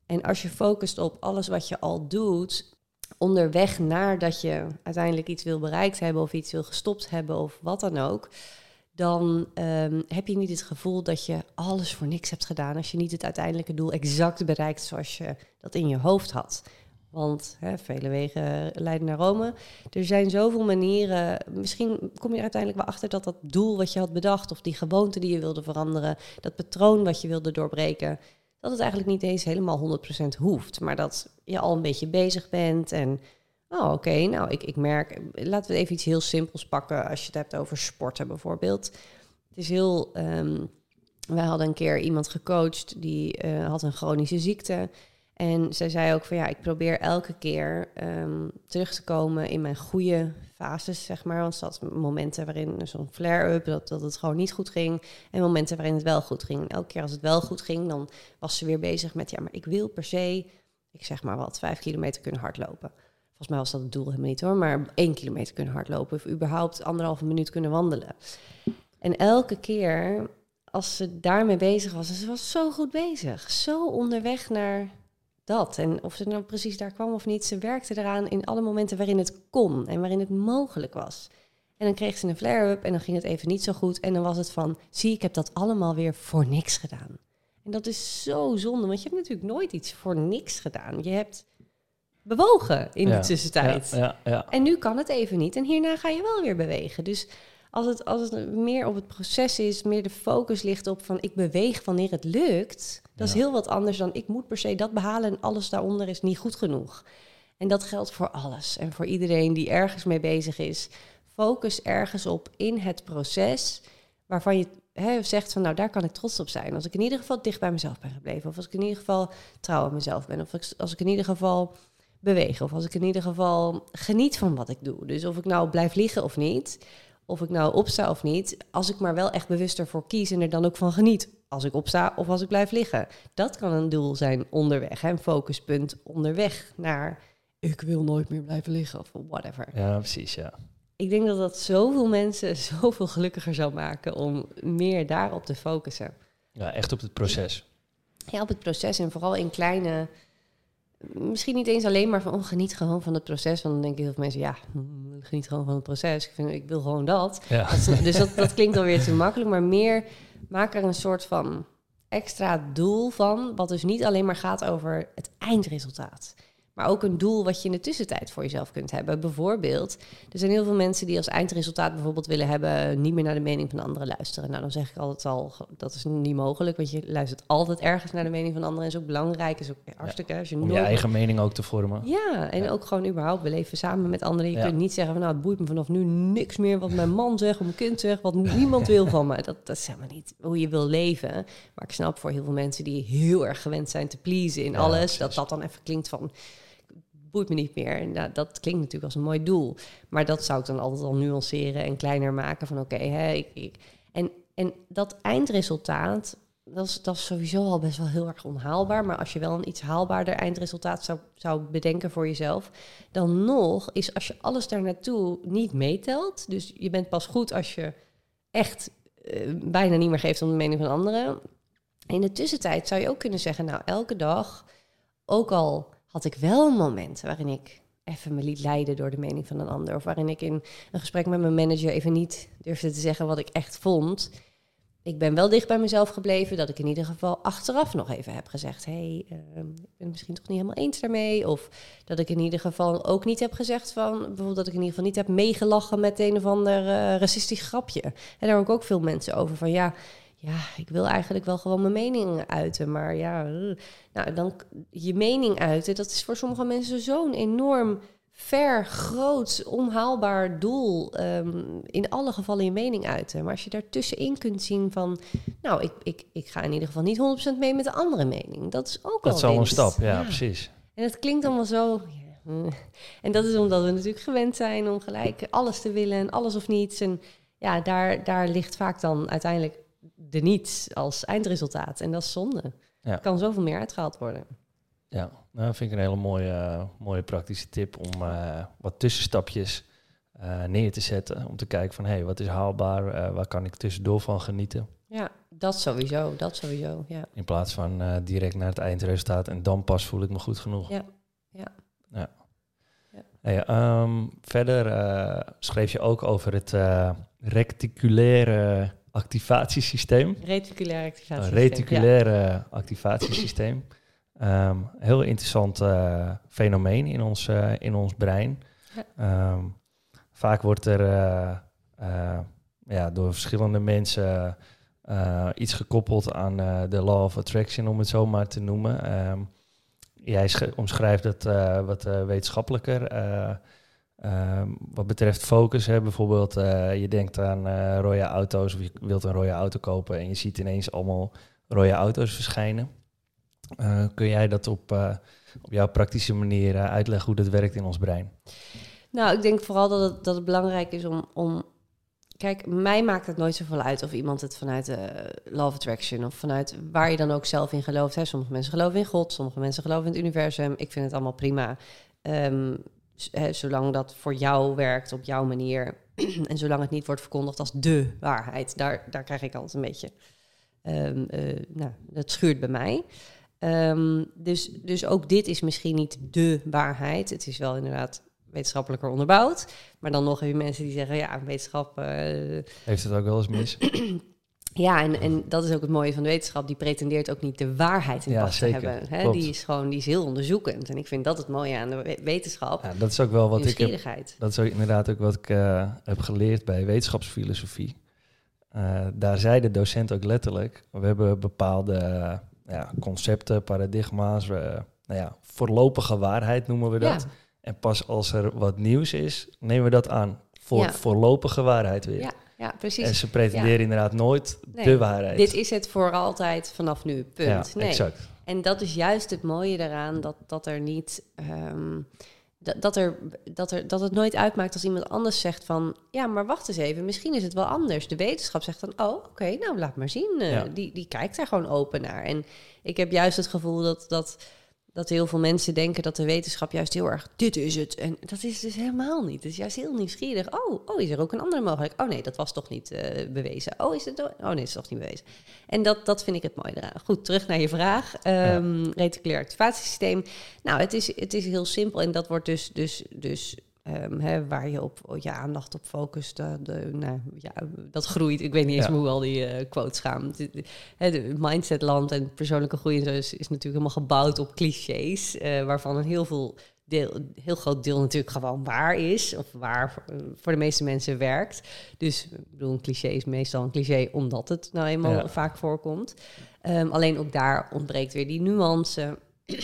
En als je focust op alles wat je al doet, onderweg naar dat je uiteindelijk iets wil bereikt hebben of iets wil gestopt hebben of wat dan ook, dan um, heb je niet het gevoel dat je alles voor niks hebt gedaan als je niet het uiteindelijke doel exact bereikt zoals je dat in je hoofd had. Want hè, vele wegen leiden naar Rome. Er zijn zoveel manieren. Misschien kom je uiteindelijk wel achter dat dat doel wat je had bedacht, of die gewoonte die je wilde veranderen, dat patroon wat je wilde doorbreken, dat het eigenlijk niet eens helemaal 100% hoeft. Maar dat je al een beetje bezig bent en Oh, oké. Nou, ik, ik merk. Laten we even iets heel simpels pakken. Als je het hebt over sporten bijvoorbeeld. Het is heel. Um, wij hadden een keer iemand gecoacht die uh, had een chronische ziekte. En zij zei ook van ja, ik probeer elke keer um, terug te komen in mijn goede fases, zeg maar. Want dat momenten waarin zo'n flare-up, dat, dat het gewoon niet goed ging. En momenten waarin het wel goed ging. Elke keer als het wel goed ging, dan was ze weer bezig met ja, maar ik wil per se, ik zeg maar wat, vijf kilometer kunnen hardlopen. Volgens mij was dat het doel helemaal niet hoor, maar één kilometer kunnen hardlopen of überhaupt anderhalve minuut kunnen wandelen. En elke keer als ze daarmee bezig was, ze was zo goed bezig, zo onderweg naar dat. En of ze nou precies daar kwam of niet, ze werkte eraan in alle momenten waarin het kon en waarin het mogelijk was. En dan kreeg ze een flare-up en dan ging het even niet zo goed. En dan was het van, zie, ik heb dat allemaal weer voor niks gedaan. En dat is zo zonde, want je hebt natuurlijk nooit iets voor niks gedaan. Je hebt bewogen in de tussentijd. Ja, ja, en nu kan het even niet. En hierna ga je wel weer bewegen. Dus als het, als het meer op het proces is, meer de focus ligt op van ik beweeg wanneer het lukt, dat is heel wat anders dan ik moet per se dat behalen en alles daaronder is niet goed genoeg. En dat geldt voor alles en voor iedereen die ergens mee bezig is. Focus ergens op in het proces waarvan je hè, zegt van nou daar kan ik trots op zijn. Als ik in ieder geval dicht bij mezelf ben gebleven. Of als ik in ieder geval trouw aan mezelf ben. Of als ik in ieder geval bewegen. Of als ik in ieder geval geniet van wat ik doe. Dus of ik nou blijf liggen of niet, of ik nou opsta of niet, als ik maar wel echt bewust ervoor kies en er dan ook van geniet. Als ik opsta of als ik blijf liggen. Dat kan een doel zijn onderweg. Hè? Een focuspunt onderweg naar ik wil nooit meer blijven liggen of whatever.
Ja, precies, ja.
Ik denk dat dat zoveel mensen zoveel gelukkiger zou maken om meer daarop te focussen.
Ja, echt op het proces.
Ja, op het proces en vooral in kleine misschien niet eens alleen maar van oh, geniet gewoon van het proces. Want dan denken heel veel mensen, ja, mm, geniet gewoon van het proces. Ik, vind, ik wil gewoon dat. dus dat, dat klinkt alweer te makkelijk. Maar meer maak er een soort van extra doel van. Wat dus niet alleen maar gaat over het eindresultaat. Maar ook een doel wat je in de tussentijd voor jezelf kunt hebben. Bijvoorbeeld, er zijn heel veel mensen die als eindresultaat bijvoorbeeld willen hebben... niet meer naar de mening van anderen luisteren. Nou, dan zeg ik altijd al, dat is niet mogelijk. Want je luistert altijd ergens naar de mening van anderen. is ook belangrijk, is ook hartstikke... Als
je Om je eigen mening ook te vormen.
Ja, en ook gewoon überhaupt, we leven samen met anderen. Je kunt niet zeggen van, nou, het boeit me vanaf nu niks meer... wat mijn man zegt, of mijn kind zegt, wat niemand wil van me. Dat, dat is helemaal niet hoe je wil leven. Maar ik snap voor heel veel mensen die heel erg gewend zijn te pleasen in alles... dat dat dan even klinkt van boeit me niet meer. En dat, dat, klinkt natuurlijk als een mooi doel. Maar dat zou ik dan altijd al nuanceren en kleiner maken van oké, hè, ik, ik, en, en dat eindresultaat, dat is, dat sowieso al best wel heel erg onhaalbaar. Maar als je wel een iets haalbaarder eindresultaat zou, zou bedenken voor jezelf, dan nog is als je alles daar naartoe niet meetelt. Dus je bent pas goed als je echt uh, bijna niet meer geeft om de mening van anderen. In de tussentijd zou je ook kunnen zeggen, nou elke dag, ook al had ik wel momenten waarin ik even me liet leiden door de mening van een ander. Of waarin ik in een gesprek met mijn manager even niet durfde te zeggen wat ik echt vond. Ik ben wel dicht bij mezelf gebleven dat ik in ieder geval achteraf nog even heb gezegd: hey, uh, ik ben het misschien toch niet helemaal eens daarmee. Of dat ik in ieder geval ook niet heb gezegd van, bijvoorbeeld dat ik in ieder geval niet heb meegelachen met een of ander uh, racistisch grapje. En daar hoor ik ook veel mensen over van ja ja, ik wil eigenlijk wel gewoon mijn mening uiten. Maar ja, nou, dan je mening uiten, dat is voor sommige mensen zo'n enorm ver, groot, onhaalbaar doel. Ehm, in alle gevallen je mening uiten. Maar als je daartussenin kunt zien van, nou, ik, ik, ik ga in ieder geval niet 100% mee met de andere mening. Dat is ook
dat
al
een stap, ja, precies.
En het klinkt allemaal zo. En dat is omdat we natuurlijk gewend zijn om gelijk alles te willen en alles of niets. En ja, daar, daar ligt vaak dan uiteindelijk de niets als eindresultaat. En dat is zonde. Ja. Er kan zoveel meer uitgehaald worden.
Ja, nou, vind ik een hele mooie, mooie praktische tip om uh, wat tussenstapjes uh, neer te zetten. Om te kijken van, hé, hey, wat is haalbaar? Uh, waar kan ik tussendoor van genieten?
Ja, dat sowieso, dat sowieso, ja.
In plaats van direct naar het eindresultaat en dan pas voel ik me goed genoeg.
Ja, ja.
ja. ja. Hey, um, verder schreef je ook over het reticulaire activatiesysteem.
Reticulaire activatiesysteem.
Een reticulaire activatiesysteem. Um, heel interessant uh, fenomeen in ons, uh, in ons brein. Ja. Um, vaak wordt er uh, ja, door verschillende mensen iets gekoppeld aan de law of attraction, om het zo maar te noemen. Um, jij omschrijft het wat wetenschappelijker. Wat betreft focus, hè, bijvoorbeeld, je denkt aan rode auto's of je wilt een rode auto kopen en je ziet ineens allemaal rode auto's verschijnen. Uh, kun jij dat op, uh, op jouw praktische manier uh, uitleggen hoe dat werkt in ons brein?
Nou, ik denk vooral dat het, dat het belangrijk is om, om. Kijk, mij maakt het nooit zoveel uit of iemand het vanuit Love Attraction of vanuit waar je dan ook zelf in gelooft. Hè. Sommige mensen geloven in God, sommige mensen geloven in het universum. Ik vind het allemaal prima. Um, hè, zolang dat voor jou werkt op jouw manier. en zolang het niet wordt verkondigd als de waarheid. Daar, daar krijg ik altijd een beetje. Um, nou, dat schuurt bij mij. Um, dus, dus ook dit is misschien niet de waarheid. Het is wel inderdaad wetenschappelijker onderbouwd. Maar dan nog heb je mensen die zeggen, ja, wetenschap... Uh,
Heeft het ook wel eens mis?
ja, en, en dat is ook het mooie van de wetenschap. Die pretendeert ook niet de waarheid in ja, pas zeker. te hebben. Hè? Die is gewoon die is heel onderzoekend. En ik vind dat het mooie aan de wetenschap.
Ja, dat is ook wel wat ik heb, Dat is ook inderdaad ook wat ik uh, heb geleerd bij wetenschapsfilosofie. Uh, daar zei de docent ook letterlijk... we hebben bepaalde ja, concepten, paradigma's, nou ja, voorlopige waarheid noemen we dat. En pas als er wat nieuws is, nemen we dat aan. Voor voorlopige waarheid weer.
Ja, ja, precies.
En ze pretenderen inderdaad nooit de waarheid.
Dit is het voor altijd vanaf nu, punt.
nee. exact.
En dat is juist het mooie daaraan, dat, dat er niet... Um, dat, dat, er, dat, er, dat het nooit uitmaakt als iemand anders zegt van... ja, maar wacht eens even, misschien is het wel anders. De wetenschap zegt dan, oh, oké, nou, laat maar zien. Uh, die, die kijkt daar gewoon open naar. En ik heb juist het gevoel dat, dat dat heel veel mensen denken dat de wetenschap juist heel erg dit is het. En dat is dus helemaal niet. Het is juist heel nieuwsgierig. Oh, oh is er ook een andere mogelijkheid? Oh nee, dat was toch niet uh, bewezen. Oh, is het? Oh nee, dat is toch niet bewezen. En dat, dat vind ik het mooie eraan. Goed, terug naar je vraag. Um, ja. Reticulair activatiesysteem. Nou, het is, het is heel simpel en dat wordt dus, dus, dus Um, hè, waar je op je aandacht op focust, de, nou, ja, dat groeit. Ik weet niet eens hoe al die uh, quotes gaan. De, de, de mindsetland en persoonlijke groei en zo is, is natuurlijk helemaal gebouwd op clichés, uh, waarvan een heel veel deel, heel groot deel natuurlijk gewoon waar is, of waar voor de meeste mensen werkt. Dus ik bedoel, een cliché is meestal een cliché omdat het nou eenmaal ja. vaak voorkomt. Um, alleen ook daar ontbreekt weer die nuance.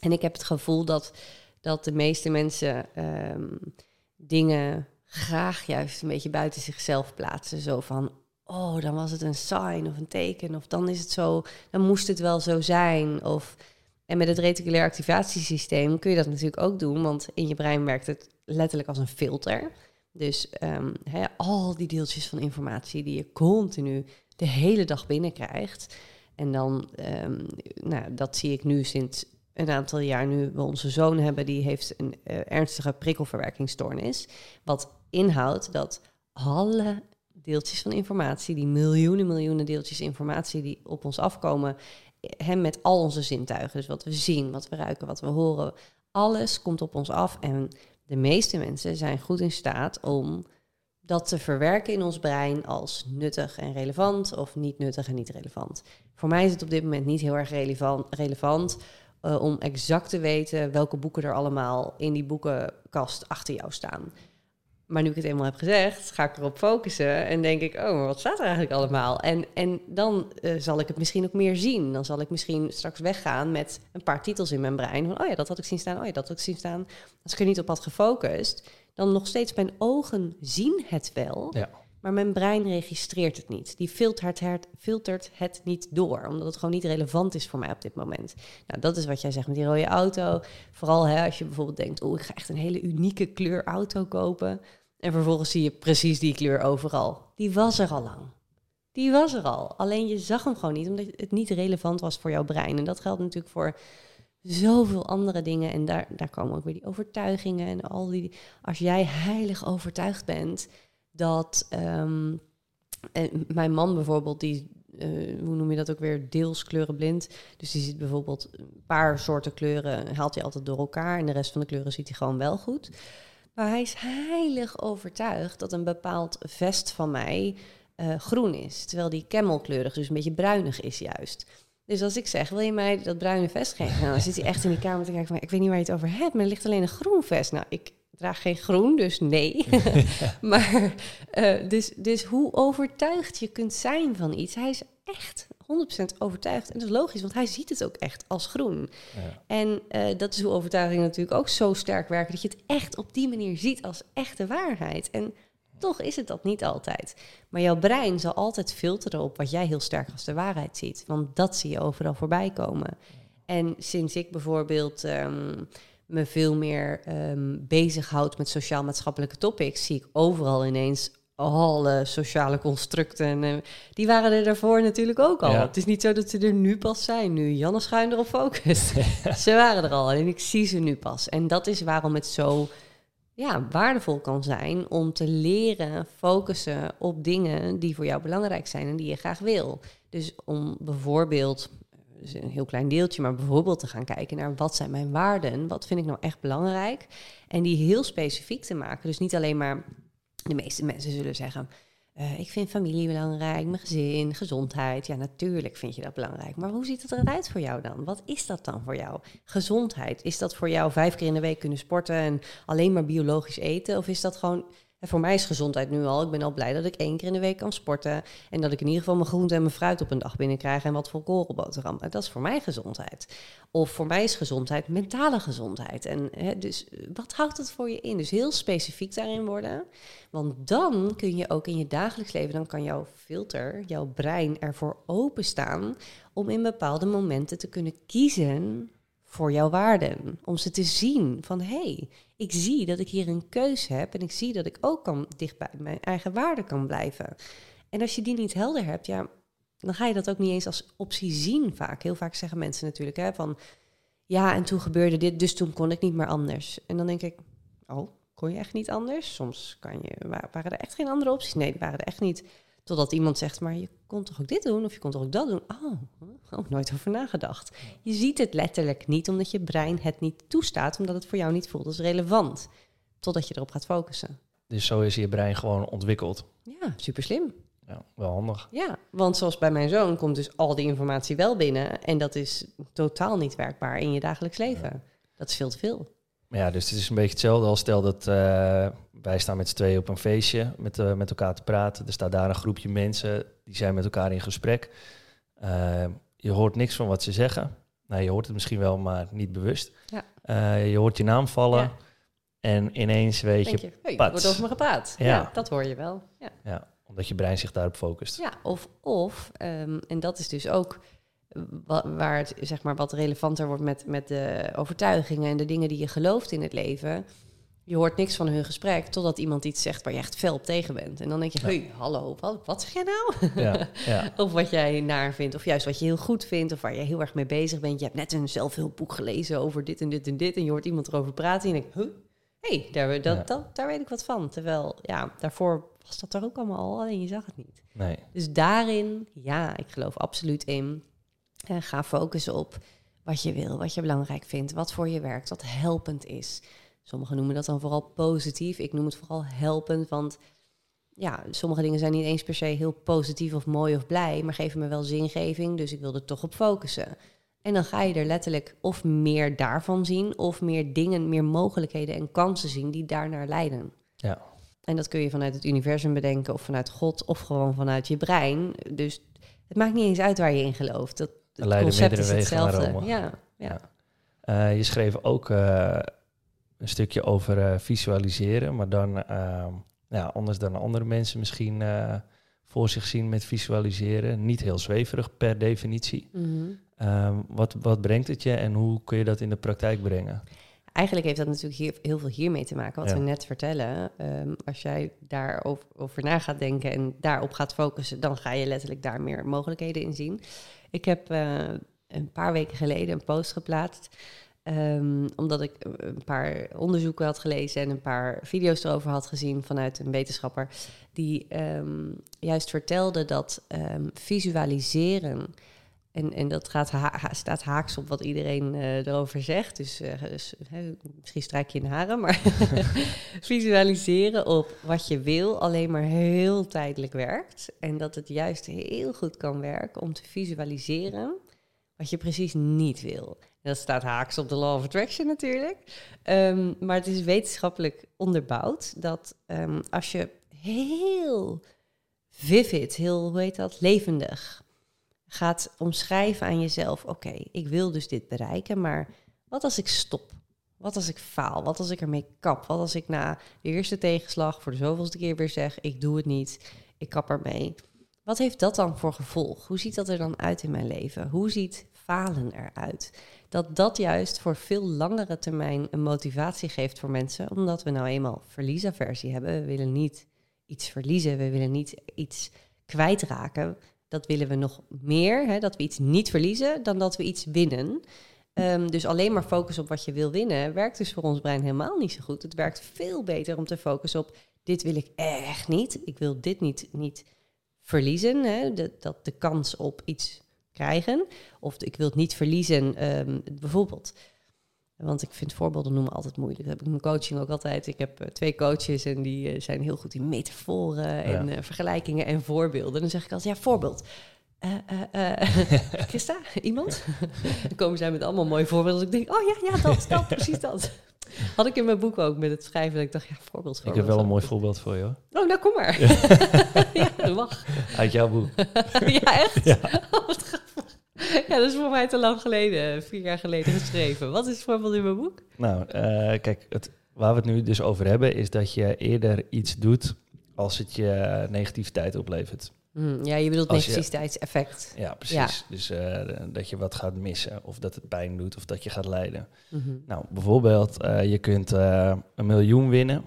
en ik heb het gevoel dat dat de meeste mensen um, dingen graag juist een beetje buiten zichzelf plaatsen. Zo van, oh, dan was het een sign of een teken. Of dan is het zo, dan moest het wel zo zijn. Of, en met het reticulair activatiesysteem kun je dat natuurlijk ook doen. Want in je brein werkt het letterlijk als een filter. Dus um, al die deeltjes van informatie die je continu de hele dag binnenkrijgt. En dan, um, nou, dat zie ik nu sinds een aantal jaar nu we onze zoon hebben, die heeft een uh, ernstige prikkelverwerkingsstoornis. Wat inhoudt dat alle deeltjes van informatie, die miljoenen, miljoenen deeltjes informatie die op ons afkomen, hem met al onze zintuigen, dus wat we zien, wat we ruiken, wat we horen, alles komt op ons af. En de meeste mensen zijn goed in staat om dat te verwerken in ons brein als nuttig en relevant of niet nuttig en niet relevant. Voor mij is het op dit moment niet heel erg relevant, relevant uh, om exact te weten welke boeken er allemaal in die boekenkast achter jou staan. Maar nu ik het eenmaal heb gezegd, ga ik erop focussen en denk ik, oh, maar wat staat er eigenlijk allemaal? En, en dan eh, zal ik het misschien ook meer zien. Dan zal ik misschien straks weggaan met een paar titels in mijn brein. Oh ja, dat had ik zien staan, oh ja, dat had ik zien staan. Als ik er niet op had gefocust, dan nog steeds mijn ogen zien het wel. Ja. Maar mijn brein registreert het niet. Die filtert het, filtert het niet door, omdat het gewoon niet relevant is voor mij op dit moment. Nou, dat is wat jij zegt met die rode auto. Vooral hè, als je bijvoorbeeld denkt, oh, ik ga echt een hele unieke kleur auto kopen. En vervolgens zie je precies die kleur overal. Die was er al lang. Die was er al. Alleen je zag hem gewoon niet, omdat het niet relevant was voor jouw brein. En dat geldt natuurlijk voor zoveel andere dingen. En daar, daar komen ook weer die overtuigingen en al die. Als jij heilig overtuigd bent dat. Ehm, en mijn man bijvoorbeeld, die. Uh, hoe noem je dat ook weer? Deels kleurenblind. Dus die ziet bijvoorbeeld een paar soorten kleuren, haalt hij altijd door elkaar. En de rest van de kleuren ziet hij gewoon wel goed. Maar hij is heilig overtuigd dat een bepaald vest van mij uh, groen is. Terwijl die camelkleurig, dus een beetje bruinig is juist. Dus als ik zeg, wil je mij dat bruine vest geven? Nou, zit hij echt in die kamer te kijken van, ik weet niet waar je het over hebt, maar er ligt alleen een groen vest. Nou, ik draag geen groen, dus nee. maar uh, dus, dus hoe overtuigd je kunt zijn van iets. Hij is echt 100% overtuigd. En dat is logisch, want hij ziet het ook echt als groen. Ja. En uh, dat is hoe overtuigingen natuurlijk ook zo sterk werken, dat je het echt op die manier ziet als echte waarheid. En toch is het dat niet altijd. Maar jouw brein zal altijd filteren op wat jij heel sterk als de waarheid ziet. Want dat zie je overal voorbij komen. En sinds ik bijvoorbeeld um, me veel meer um, bezighoud met sociaal-maatschappelijke topics, zie ik overal ineens alle sociale constructen. Uh, die waren er daarvoor natuurlijk ook al. Het is niet zo dat ze er nu pas zijn. Nu Janne Schuin erop focust. ze waren er al en ik zie ze nu pas. En dat is waarom het zo ja, waardevol kan zijn om te leren focussen op dingen die voor jou belangrijk zijn en die je graag wil. Dus om bijvoorbeeld, dus een heel klein deeltje, maar bijvoorbeeld te gaan kijken naar wat zijn mijn waarden, wat vind ik nou echt belangrijk en die heel specifiek te maken. Dus niet alleen maar de meeste mensen zullen zeggen, uh, ik vind familie belangrijk, mijn gezin, gezondheid. Ja, natuurlijk vind je dat belangrijk. Maar hoe ziet het eruit voor jou dan? Wat is dat dan voor jou? Gezondheid, is dat voor jou vijf keer in de week kunnen sporten en alleen maar biologisch eten? Of is dat gewoon en voor mij is gezondheid nu al. Ik ben al blij dat ik één keer in de week kan sporten. En dat ik in ieder geval mijn groente en mijn fruit op een dag binnenkrijg. En wat volkorenboterham. Dat is voor mij gezondheid. Of voor mij is gezondheid mentale gezondheid. En hè, dus wat houdt het voor je in? Dus heel specifiek daarin worden. Want dan kun je ook in je dagelijks leven, dan kan jouw filter, jouw brein ervoor openstaan. om in bepaalde momenten te kunnen kiezen voor jouw waarden. Om ze te zien van hé, hey, ik zie dat ik hier een keuze heb en ik zie dat ik ook kan dicht bij mijn eigen waarden kan blijven. En als je die niet helder hebt, ja, dan ga je dat ook niet eens als optie zien vaak. Heel vaak zeggen mensen natuurlijk hè, van ja, en toen gebeurde dit, dus toen kon ik niet meer anders. En dan denk ik, oh, kon je echt niet anders? Soms kan je, waren er echt geen andere opties? Nee, die waren er echt niet. Totdat iemand zegt, maar je kon toch ook dit doen of je kon toch ook dat doen? Oh, ook nooit over nagedacht. Je ziet het letterlijk niet omdat je brein het niet toestaat, omdat het voor jou niet voelt als relevant. Totdat je erop gaat focussen.
Dus zo is je brein gewoon ontwikkeld.
Ja, super slim.
Ja, wel handig.
Ja, want zoals bij mijn zoon komt dus al die informatie wel binnen. En dat is totaal niet werkbaar in je dagelijks leven. Dat is veel te veel.
Ja, dus het is een beetje hetzelfde als stel dat uh, wij staan met z'n tweeën op een feestje met, uh, met elkaar te praten. Er staat daar een groepje mensen, die zijn met elkaar in gesprek. Uh, je hoort niks van wat ze zeggen. Nou, je hoort het misschien wel, maar niet bewust. Ja. je hoort je naam vallen ja. en ineens weet
Denk je, je wordt over me gepraat. Ja. ja. dat hoor je wel. Ja.
ja, omdat je brein zich daarop focust.
Ja, of, of um, en dat is dus ook waar het zeg maar wat relevanter wordt met, met de overtuigingen en de dingen die je gelooft in het leven. Je hoort niks van hun gesprek totdat iemand iets zegt waar je echt fel op tegen bent. En dan denk je, hey, hallo, wat, wat zeg jij nou? Ja, ja. of wat jij naar vindt, of juist wat je heel goed vindt, of waar je heel erg mee bezig bent. Je hebt net een zelfhulpboek gelezen over dit en dit en dit, en je hoort iemand erover praten en je denkt, huh? hey, daar, dat, dat, daar weet ik wat van. Terwijl, ja, daarvoor was dat er ook allemaal al, alleen je zag het niet.
Nee.
Dus daarin, ja, ik geloof absoluut in en ga focussen op wat je wil, wat je belangrijk vindt, wat voor je werkt, wat helpend is. Sommigen noemen dat dan vooral positief. Ik noem het vooral helpend, want ja, sommige dingen zijn niet eens per se heel positief of mooi of blij, maar geven me wel zingeving, dus ik wil er toch op focussen. En dan ga je er letterlijk of meer daarvan zien, of meer dingen, meer mogelijkheden en kansen zien die daarnaar leiden.
Ja,
En dat kun je vanuit het universum bedenken, of vanuit God, of gewoon vanuit je brein. Dus het maakt niet eens uit waar je in gelooft. Dat,
het concept is hetzelfde. Ja, ja. Uh, je schreef ook uh, een stukje over uh, visualiseren, maar dan ehm, ja, anders dan andere mensen misschien voor zich zien met visualiseren. Niet heel zweverig per definitie. Mm -hmm. wat, wat brengt het je en hoe kun je dat in de praktijk brengen?
Eigenlijk heeft dat natuurlijk hier, heel veel hiermee te maken, wat we net vertellen. Um, als jij daarover over na gaat denken en daarop gaat focussen, dan ga je letterlijk daar meer mogelijkheden in zien. Ik heb uh, een paar weken geleden een post geplaatst. Um, omdat ik een paar onderzoeken had gelezen en een paar video's erover had gezien vanuit een wetenschapper. Die um, juist vertelde dat visualiseren en, en dat gaat staat haaks op wat iedereen uh, erover zegt. Dus, uh, dus misschien strijk je in de haren, maar visualiseren op wat je wil alleen maar heel tijdelijk werkt. En dat het juist heel goed kan werken om te visualiseren wat je precies niet wil. Dat staat haaks op de Law of Attraction natuurlijk. Um, maar het is wetenschappelijk onderbouwd dat um, als je heel vivid, heel, hoe heet dat, levendig gaat omschrijven aan jezelf: oké, ik wil dus dit bereiken, maar wat als ik stop? Wat als ik faal? Wat als ik ermee kap? Wat als ik na de eerste tegenslag voor de zoveelste keer weer zeg: ik doe het niet, ik kap ermee? Wat heeft dat dan voor gevolg? Hoe ziet dat er dan uit in mijn leven? Hoe ziet falen eruit? Dat dat juist voor veel langere termijn een motivatie geeft voor mensen, omdat we nou eenmaal verliesaversie hebben. We willen niet iets verliezen, we willen niet iets kwijtraken dat willen we nog meer. Hè, dat we iets niet verliezen dan dat we iets winnen. Ehm, dus alleen maar focussen op wat je wil winnen, werkt dus voor ons brein helemaal niet zo goed. Het werkt veel beter om te focussen op dit wil ik echt niet. Ik wil dit niet, niet verliezen. Hè, dat de kans op iets krijgen. Of ik wil het niet verliezen. Ehm, bijvoorbeeld, want ik vind voorbeelden noemen altijd moeilijk. Dat heb ik in mijn coaching ook altijd. Ik heb eh, twee coaches en die uh, zijn heel goed in metaforen en uh, vergelijkingen en voorbeelden. Dan zeg ik altijd, ja, voorbeeld. Christa, iemand? dan komen zij met allemaal mooie voorbeelden. Dus ik denk, oh ja, ja, dat, dat, precies dat. Had ik in mijn boek ook met het schrijven. Dat ik dacht, ja, voorbeeld, voorbeeld.
Ik heb wel een mooi voorbeeld voor je hoor.
Oh, nou kom maar. ja, wacht.
Uit jouw boek.
ja, echt? Ja. Oh. Ja, dat is voor mij te lang geleden, vier jaar geleden geschreven. Wat is het voorbeeld in mijn boek?
Nou, uh, kijk, het, waar we het nu dus over hebben, is dat je eerder iets doet als het je negativiteit oplevert.
Hmm, ja, je bedoelt negativiteitseffect.
Ja, precies. Dus uh, dat je wat gaat missen, of dat het pijn doet, of dat je gaat lijden. Mm -hmm. Nou, bijvoorbeeld, uh, je kunt een miljoen winnen.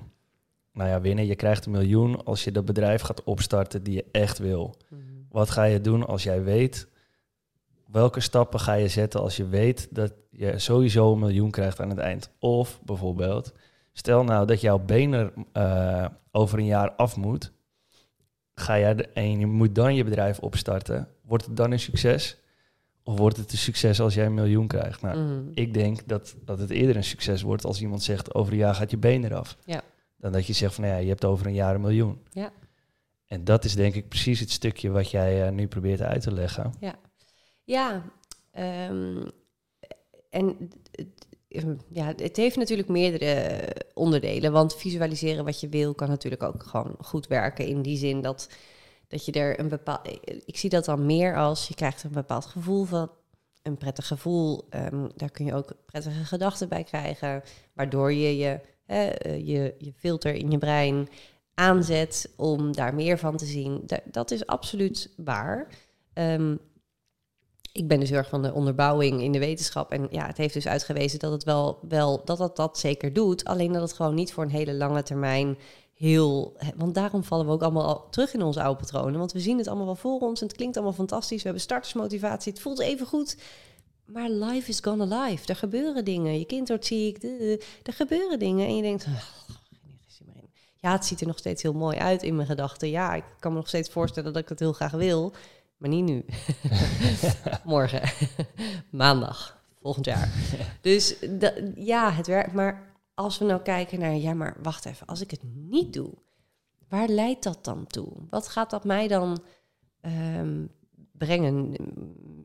Nou ja, winnen, je krijgt een miljoen als je dat bedrijf gaat opstarten die je echt wil. Mm -hmm. Wat ga je doen als jij weet welke stappen ga je zetten als je weet dat je sowieso een miljoen krijgt aan het eind? Of bijvoorbeeld, stel nou dat jouw benen uh, over een jaar af moet. Ga jij de, en je moet dan je bedrijf opstarten. Wordt het dan een succes? Of wordt het een succes als jij een miljoen krijgt? Nou, mm. ik denk dat, dat het eerder een succes wordt als iemand zegt over een jaar gaat je been eraf. Ja. Dan dat je zegt van nou ja, je hebt over een jaar een miljoen. Ja. En dat is denk ik precies het stukje wat jij uh, nu probeert uit te leggen.
Ja. Ja, um, en ja, het heeft natuurlijk meerdere onderdelen. Want visualiseren wat je wil kan natuurlijk ook gewoon goed werken. In die zin dat, dat je er een bepaald. Ik zie dat dan meer als je krijgt een bepaald gevoel van. Een prettig gevoel. Um, daar kun je ook prettige gedachten bij krijgen. Waardoor je je, hè, je, je filter in je brein aanzet om daar meer van te zien. dat is absoluut waar. Um, ik ben dus heel erg van de onderbouwing in de wetenschap. En ja, het heeft dus uitgewezen dat het wel, wel dat het dat zeker doet. Alleen dat het gewoon niet voor een hele lange termijn heel. Want daarom vallen we ook allemaal terug in onze oude patronen. Want we zien het allemaal wel voor ons. En het klinkt allemaal fantastisch. We hebben startersmotivatie. Het voelt even goed. Maar life is gonna life. Er gebeuren dingen. Je kind wordt ziek. Er gebeuren dingen. En je denkt. Ja, het ziet er nog steeds heel mooi uit in mijn gedachten. Ja, ik kan me nog steeds voorstellen dat ik het heel graag wil. Maar niet nu. Morgen. Maandag. Volgend jaar. dus ja, het werkt. Maar als we nou kijken naar, ja, maar wacht even. Als ik het niet doe, waar leidt dat dan toe? Wat gaat dat mij dan um, brengen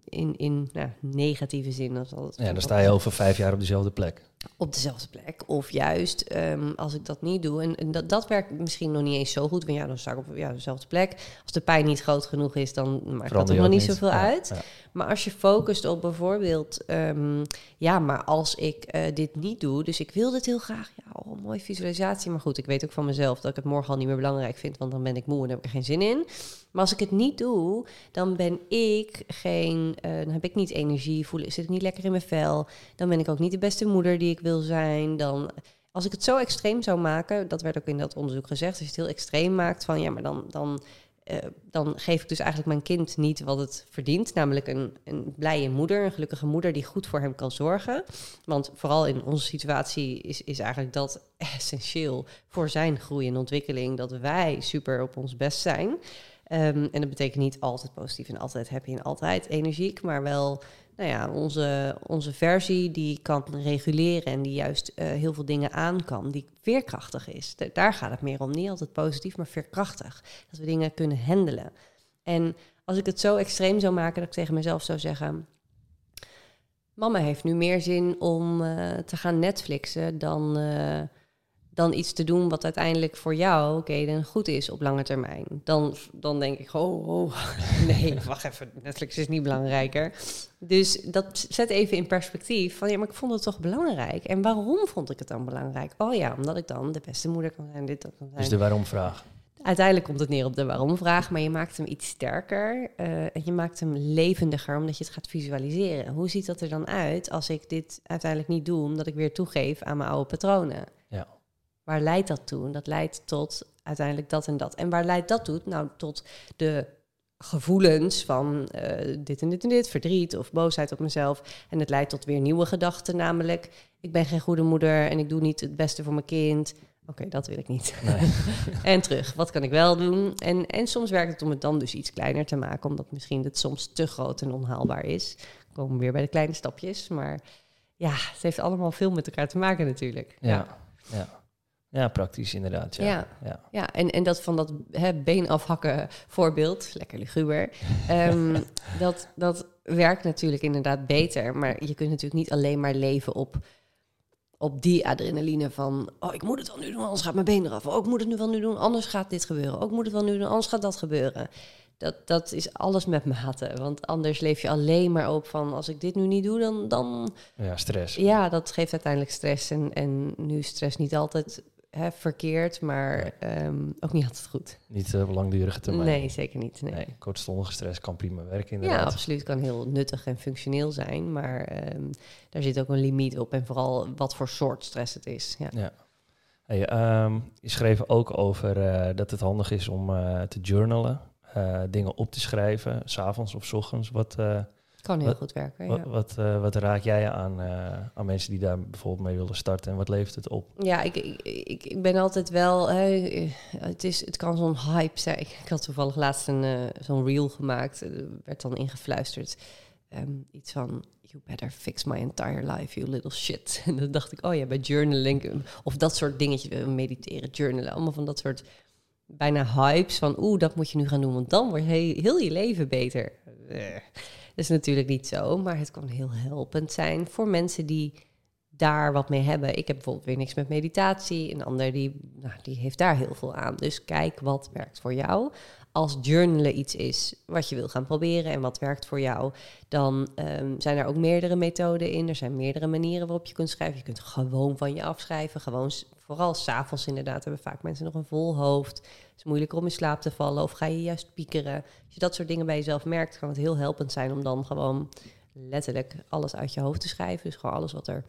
in, in nou, negatieve zin?
Als ja, dan sta je over vijf jaar op dezelfde plek.
Op dezelfde plek. Of juist ehm, als ik dat niet doe. En, en, dat, dat werkt misschien nog niet eens zo goed. Want ja, dan sta ik op ja, dezelfde plek. Als de pijn niet groot genoeg is, dan maakt dat er nog niet zoveel uit. Maar als je focust op bijvoorbeeld, ehm, ja, maar als ik uh, dit niet doe, dus ik wil dit heel graag. Ja, oh, mooie visualisatie. Maar goed, ik weet ook van mezelf dat ik het morgen al niet meer belangrijk vind, want dan ben ik moe en heb ik er geen zin in. Maar als ik het niet doe, dan ben ik geen, uh, dan heb ik niet energie, voel, zit ik niet lekker in mijn vel. Dan ben ik ook niet de beste moeder die ik wil zijn. Dan, als ik het zo extreem zou maken, dat werd ook in dat onderzoek gezegd, als je het heel extreem maakt van ja, maar dan, dan, uh, dan geef ik dus eigenlijk mijn kind niet wat het verdient, namelijk een, een blije moeder, een gelukkige moeder die goed voor hem kan zorgen. Want vooral in onze situatie is, is eigenlijk dat essentieel voor zijn groei en ontwikkeling, dat wij super op ons best zijn. Um, en dat betekent niet altijd positief en altijd happy en altijd energiek, maar wel nou ja, onze, onze versie die kan reguleren en die juist uh, heel veel dingen aan kan, die veerkrachtig is. daar gaat het meer om. Niet altijd positief, maar veerkrachtig. Dat we dingen kunnen handelen. En als ik het zo extreem zou maken dat ik tegen mezelf zou zeggen. Mama heeft nu meer zin om uh, te gaan Netflixen dan, uh, dan iets te doen wat uiteindelijk voor jou, Kaden, goed is op lange termijn. Dan, dan denk ik, oh, oh, nee, wacht even, Netflix is niet belangrijker. Dus dat zet even in perspectief van, ja, maar ik vond het toch belangrijk. En waarom vond ik het dan belangrijk? Oh ja, omdat ik dan de beste moeder kan zijn, dit, dat kan zijn.
Dus de waarom-vraag.
Uiteindelijk komt het neer op de waarom-vraag, maar je maakt hem iets sterker uh, en je maakt hem levendiger omdat je het gaat visualiseren. Hoe ziet dat er dan uit als ik dit uiteindelijk niet doe, omdat ik weer toegeef aan mijn oude patronen?
Ja.
Waar leidt dat toe? Dat leidt tot uiteindelijk dat en dat. En waar leidt dat toe? Nou, tot de gevoelens van uh, dit en dit en dit, verdriet of boosheid op mezelf. En het leidt tot weer nieuwe gedachten, namelijk ik ben geen goede moeder en ik doe niet het beste voor mijn kind. Oké, dat wil ik niet. Nee. en terug, wat kan ik wel doen? En, en soms werkt het om het dan dus iets kleiner te maken, omdat misschien het soms te groot en onhaalbaar is. We komen weer bij de kleine stapjes, maar ja, het heeft allemaal veel met elkaar te maken natuurlijk.
ja. ja. ja. Ja, praktisch inderdaad. Ja,
ja, ja. ja en, en dat van dat hè, been afhakken voorbeeld, lekker luguber, um, dat, dat werkt natuurlijk inderdaad beter. Maar je kunt natuurlijk niet alleen maar leven op, op die adrenaline van... oh, ik moet het wel nu doen, anders gaat mijn been eraf. Oh, ik moet het nu wel nu doen, anders gaat dit gebeuren. Oh, ik moet het wel nu doen, anders gaat dat gebeuren. Dat, dat is alles met mate. Want anders leef je alleen maar op van... als ik dit nu niet doe, dan... dan
ja, stress.
Ja, dat geeft uiteindelijk stress. En, en nu is stress niet altijd hè, verkeerd, maar um, ook niet altijd goed.
Niet uh, op langdurige termijn.
Nee, zeker niet. Nee. nee.
kortstondige stress kan prima werken inderdaad.
Ja, absoluut. Kan heel nuttig en functioneel zijn, maar um, daar zit ook een limiet op. En vooral wat voor soort stress het is. Ja.
ja. Hey, um, je schreef ook over uh, dat het handig is om uh, te journalen. dingen op te schrijven, s'avonds of s ochtends. Wat,
kan heel goed werken.
Wat, ja. wat, uh, wat, raak jij aan, uh, aan mensen die daar bijvoorbeeld mee willen starten en wat levert het op?
Ja, ik, ik, ik, ben altijd wel. Hè, het, is, het kan zo'n hype zijn. Ik, had toevallig laatst een, uh, zo'n reel gemaakt, er werd dan ingefluisterd. Um, iets van. You better fix my entire life, you little shit. En dan dacht ik, oh ja, bij journaling of dat soort dingetjes, mediteren, journalen, allemaal van dat soort bijna hypes van, oeh, dat moet je nu gaan doen, want dan wordt heel, heel je leven beter. Is natuurlijk niet zo, maar het kan heel helpend zijn voor mensen die daar wat mee hebben. Ik heb bijvoorbeeld weer niks met meditatie. Een ander die, nou, die heeft daar heel veel aan. Dus kijk wat werkt voor jou. Als journalen iets is wat je wil gaan proberen en wat werkt voor jou, dan um, zijn er ook meerdere methoden in. Er zijn meerdere manieren waarop je kunt schrijven. Je kunt gewoon van je afschrijven. Gewoon, vooral s'avonds inderdaad, hebben vaak mensen nog een vol hoofd. Het is moeilijker om in slaap te vallen of ga je juist piekeren. Als je dat soort dingen bij jezelf merkt, kan het heel helpend zijn om dan gewoon letterlijk alles uit je hoofd te schrijven. Dus gewoon alles wat er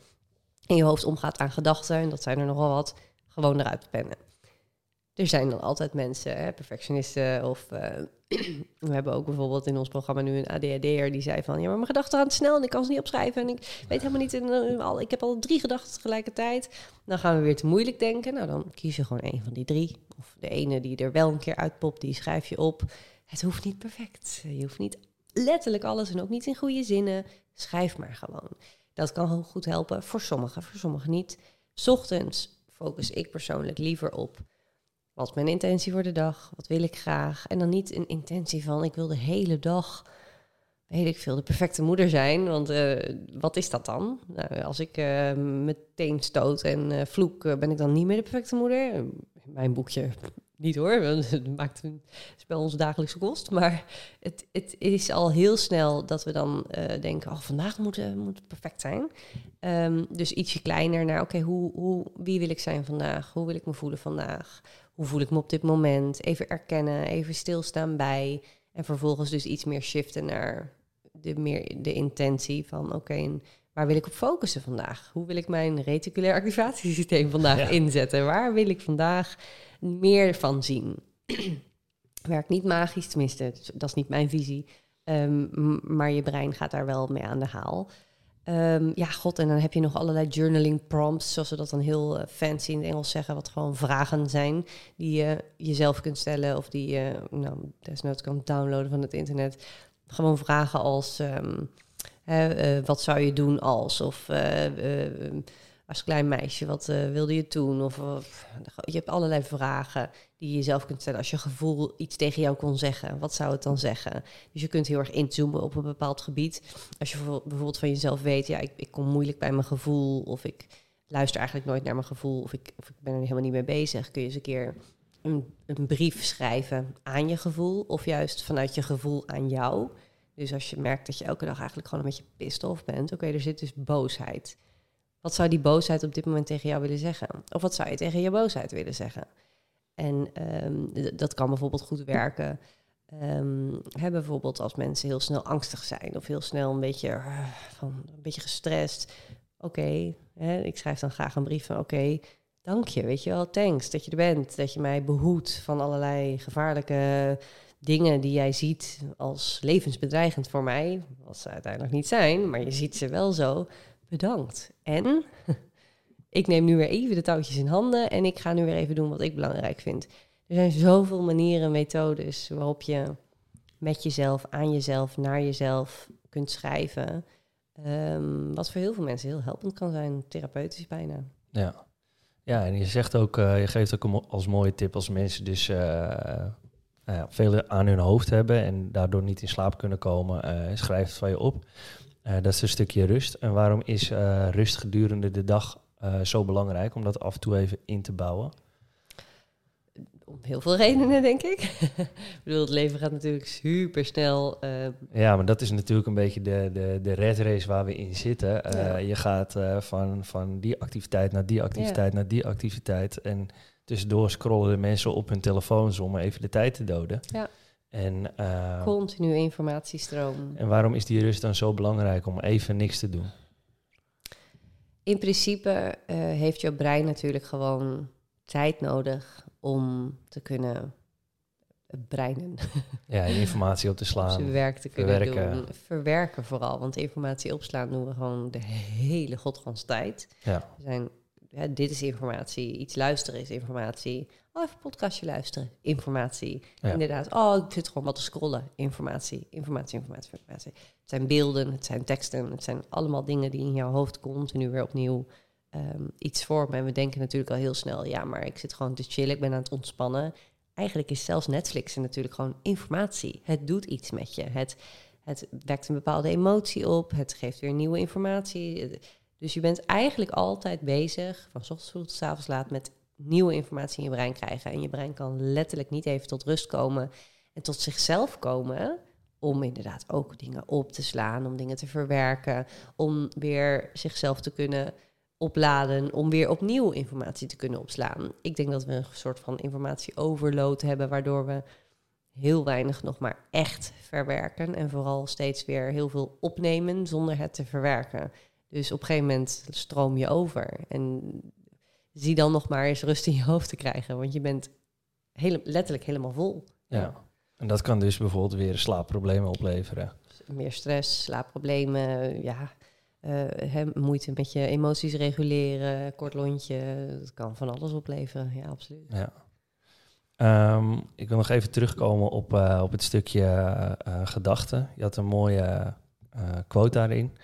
in je hoofd omgaat aan gedachten, en dat zijn er nogal wat, gewoon eruit te pennen. Er zijn dan altijd mensen, hè, perfectionisten of... Uh, we hebben ook bijvoorbeeld in ons programma nu een ADHD'er die zei van... ja, maar mijn gedachten gaan snel en ik kan ze niet opschrijven... en ik weet helemaal niet, in, uh, al, ik heb al drie gedachten tegelijkertijd. Dan gaan we weer te moeilijk denken. Nou, dan kies je gewoon één van die drie. Of de ene die er wel een keer uitpopt, die schrijf je op. Het hoeft niet perfect. Je hoeft niet letterlijk alles en ook niet in goede zinnen. Schrijf maar gewoon. Dat kan heel goed helpen voor sommigen, voor sommigen niet. Ochtends focus ik persoonlijk liever op wat is mijn intentie voor de dag? Wat wil ik graag? En dan niet een intentie van ik wil de hele dag weet ik veel, de perfecte moeder zijn. Want uh, wat is dat dan? Nou, als ik uh, meteen stoot en uh, vloek, ben ik dan niet meer de perfecte moeder? In mijn boekje niet hoor, want het maakt een spel onze dagelijkse kost. Maar het, het is al heel snel dat we dan denken, oh, vandaag moet, moet perfect zijn. Um, dus ietsje kleiner naar, oké, hoe, hoe, wie wil ik zijn vandaag? Hoe wil ik me voelen vandaag? Hoe voel ik me op dit moment? Even erkennen, even stilstaan bij... En vervolgens dus iets meer shiften naar de, meer de intentie van oké, waar wil ik op focussen vandaag? Hoe wil ik mijn reticulair activatiesysteem vandaag inzetten? Waar wil ik vandaag meer van zien? Werkt niet magisch, tenminste, dat is niet mijn visie. Um, maar je brein gaat daar wel mee aan de haal. Um, ja, god, en dan heb je nog allerlei journaling prompts, zoals we dat dan heel uh, fancy in het Engels zeggen, wat gewoon vragen zijn die je jezelf kunt stellen of die je nou, desnoods kan downloaden van het internet gewoon vragen als um, wat zou je doen als? Of uh, als klein meisje, wat wilde je doen? Of, of, je hebt allerlei vragen die je jezelf kunt stellen. Als je gevoel iets tegen jou kon zeggen, wat zou het dan zeggen? Dus je kunt heel erg inzoomen op een bepaald gebied. Als je bijvoorbeeld van jezelf weet, ja, ik, ik kom moeilijk bij mijn gevoel, of ik luister eigenlijk nooit naar mijn gevoel, of ik, of ik ben er helemaal niet mee bezig, kun je eens een keer een, een brief schrijven aan je gevoel, of juist vanuit je gevoel aan jou. Dus als je merkt dat je elke dag eigenlijk gewoon een beetje pissed off bent, oké, er zit dus boosheid. Wat zou die boosheid op dit moment tegen jou willen zeggen? Of wat zou je tegen je boosheid willen zeggen? En um, dat kan bijvoorbeeld goed werken. Um, hè, bijvoorbeeld als mensen heel snel angstig zijn of heel snel een beetje, uh, van, een beetje gestrest. Oké, ik schrijf dan graag een brief van oké, dank je, weet je wel, thanks dat je er bent, dat je mij behoedt van allerlei gevaarlijke dingen die jij ziet als levensbedreigend voor mij, wat ze uiteindelijk niet zijn, maar je ziet ze wel zo, bedankt. En ik neem nu weer even de touwtjes in handen en ik ga nu weer even doen wat ik belangrijk vind. Er zijn zoveel manieren, methodes waarop je met jezelf, aan jezelf, naar jezelf kunt schrijven. Um, wat voor heel veel mensen heel helpend kan zijn, therapeutisch bijna.
Ja, ja en je zegt ook, uh, je geeft ook als mooie tip als mensen dus uh, nou veel aan hun hoofd hebben en daardoor niet in slaap kunnen komen, uh, schrijf het van je op. Dat is een stukje rust. En waarom is rust gedurende de dag zo belangrijk om dat af en toe even in te bouwen?
Om heel veel redenen, denk ik. ik bedoel, het leven gaat natuurlijk super snel.
Ja, maar dat is natuurlijk een beetje de, de, de red race waar we in zitten. Ja. Je gaat van, van die activiteit naar die activiteit ja. naar die activiteit. En Tussendoor scrollen de mensen op hun telefoons om even de tijd te doden.
Ja.
En, uh,
Continu informatiestroom.
En waarom is die rust dan zo belangrijk om even niks te doen?
In principe uh, heeft jouw brein natuurlijk gewoon tijd nodig om te kunnen breinen.
Ja, informatie op te slaan.
Zijn werk te kunnen verwerken. doen. Verwerken vooral, want informatie opslaan doen we gewoon de hele godgans tijd.
Ja.
We zijn dit is informatie, iets luisteren is informatie. Oh, even een podcastje luisteren, informatie. Inderdaad, oh, ik zit gewoon wat te scrollen, informatie, informatie, informatie, informatie. Het zijn beelden, het zijn teksten, het zijn allemaal dingen die in jouw hoofd continu weer opnieuw um, iets vormen. En we denken natuurlijk al heel snel, ja, maar ik zit gewoon te chillen, ik ben aan het ontspannen. Eigenlijk is zelfs Netflix natuurlijk gewoon informatie. Het doet iets met je. Het, het wekt een bepaalde emotie op, het geeft weer nieuwe informatie dus je bent eigenlijk altijd bezig, van ochtends vroeg tot avonds laat, met nieuwe informatie in je brein krijgen. En je brein kan letterlijk niet even tot rust komen en tot zichzelf komen. Om inderdaad ook dingen op te slaan, om dingen te verwerken, om weer zichzelf te kunnen opladen, om weer opnieuw informatie te kunnen opslaan. Ik denk dat we een soort van informatie-overload hebben, waardoor we heel weinig nog maar echt verwerken en vooral steeds weer heel veel opnemen zonder het te verwerken. Dus op een gegeven moment stroom je over. En zie dan nog maar eens rust in je hoofd te krijgen. Want je bent hele, letterlijk helemaal vol.
Ja. En dat kan dus bijvoorbeeld weer slaapproblemen opleveren.
Meer stress, slaapproblemen, ja. Uh, moeite met je emoties reguleren, kort lontje. Dat kan van alles opleveren, ja, absoluut.
Ja. Um, ik wil nog even terugkomen op, uh, op het stukje uh, gedachten. Je had een mooie quote daarin.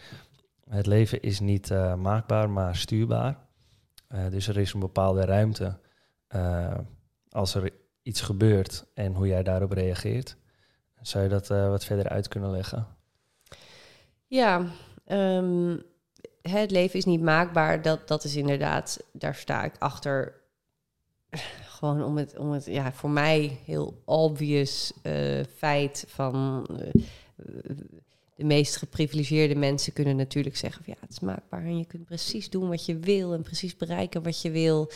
Het leven is niet uh, maakbaar, maar stuurbaar. Uh, dus er is een bepaalde ruimte uh, als er iets gebeurt en hoe jij daarop reageert. Zou je dat wat verder uit kunnen leggen?
Ja, ehm, het leven is niet maakbaar. Dat, dat is inderdaad, daar sta ik achter. Gewoon om het, om het ja, voor mij heel obvious feit van. De meest geprivilegeerde mensen kunnen natuurlijk zeggen: van, ja, het is maakbaar en je kunt precies doen wat je wil en precies bereiken wat je wil.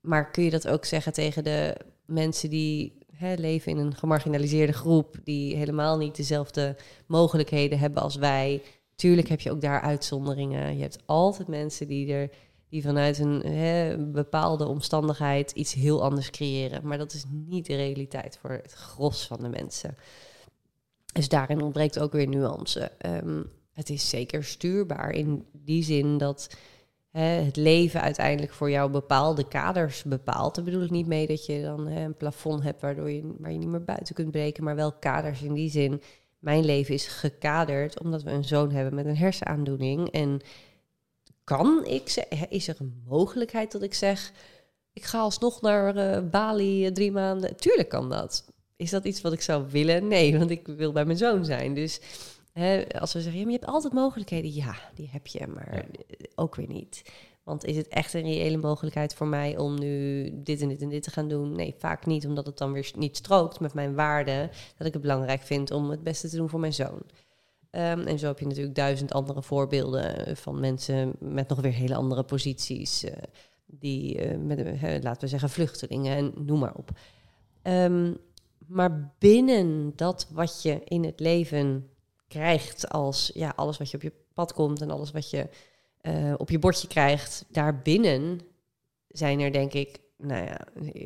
Maar kun je dat ook zeggen tegen de mensen die hè, leven in een gemarginaliseerde groep, die helemaal niet dezelfde mogelijkheden hebben als wij? Tuurlijk heb je ook daar uitzonderingen. Je hebt altijd mensen die er die vanuit een hè, bepaalde omstandigheid iets heel anders creëren. Maar dat is niet de realiteit voor het gros van de mensen. Dus daarin ontbreekt ook weer nuance. Um, het is zeker stuurbaar in die zin dat hè, het leven uiteindelijk voor jou bepaalde kaders bepaalt. Daar bedoel ik niet mee dat je dan hè, een plafond hebt waardoor je, waar je niet meer buiten kunt breken, maar wel kaders in die zin. Mijn leven is gekaderd omdat we een zoon hebben met een hersenaandoening. En kan ik is er een mogelijkheid dat ik zeg, ik ga alsnog naar uh, Bali uh, drie maanden? Tuurlijk kan dat is dat iets wat ik zou willen? Nee, want ik wil bij mijn zoon zijn. Dus hè, als we zeggen, ja, maar je hebt altijd mogelijkheden. Ja, die heb je, maar ook weer niet. Want is het echt een reële mogelijkheid voor mij om nu dit en dit en dit te gaan doen? Nee, vaak niet, omdat het dan weer niet strookt met mijn waarden. Dat ik het belangrijk vind om het beste te doen voor mijn zoon. Um, en zo heb je natuurlijk duizend andere voorbeelden van mensen met nog weer hele andere posities. Uh, die, uh, met, uh, laten we zeggen, vluchtelingen en noem maar op. Um, maar binnen dat wat je in het leven krijgt als ja, alles wat je op je pad komt en alles wat je uh, op je bordje krijgt, daarbinnen zijn er denk ik, nou ja,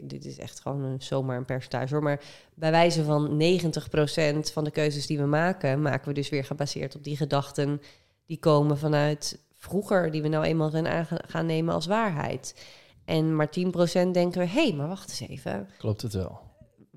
dit is echt gewoon een, zomaar een percentage hoor, maar bij wijze van 90% van de keuzes die we maken, maken we dus weer gebaseerd op die gedachten die komen vanuit vroeger, die we nou eenmaal gaan nemen als waarheid. En maar 10% denken we, hé, hey, maar wacht eens even.
Klopt het wel?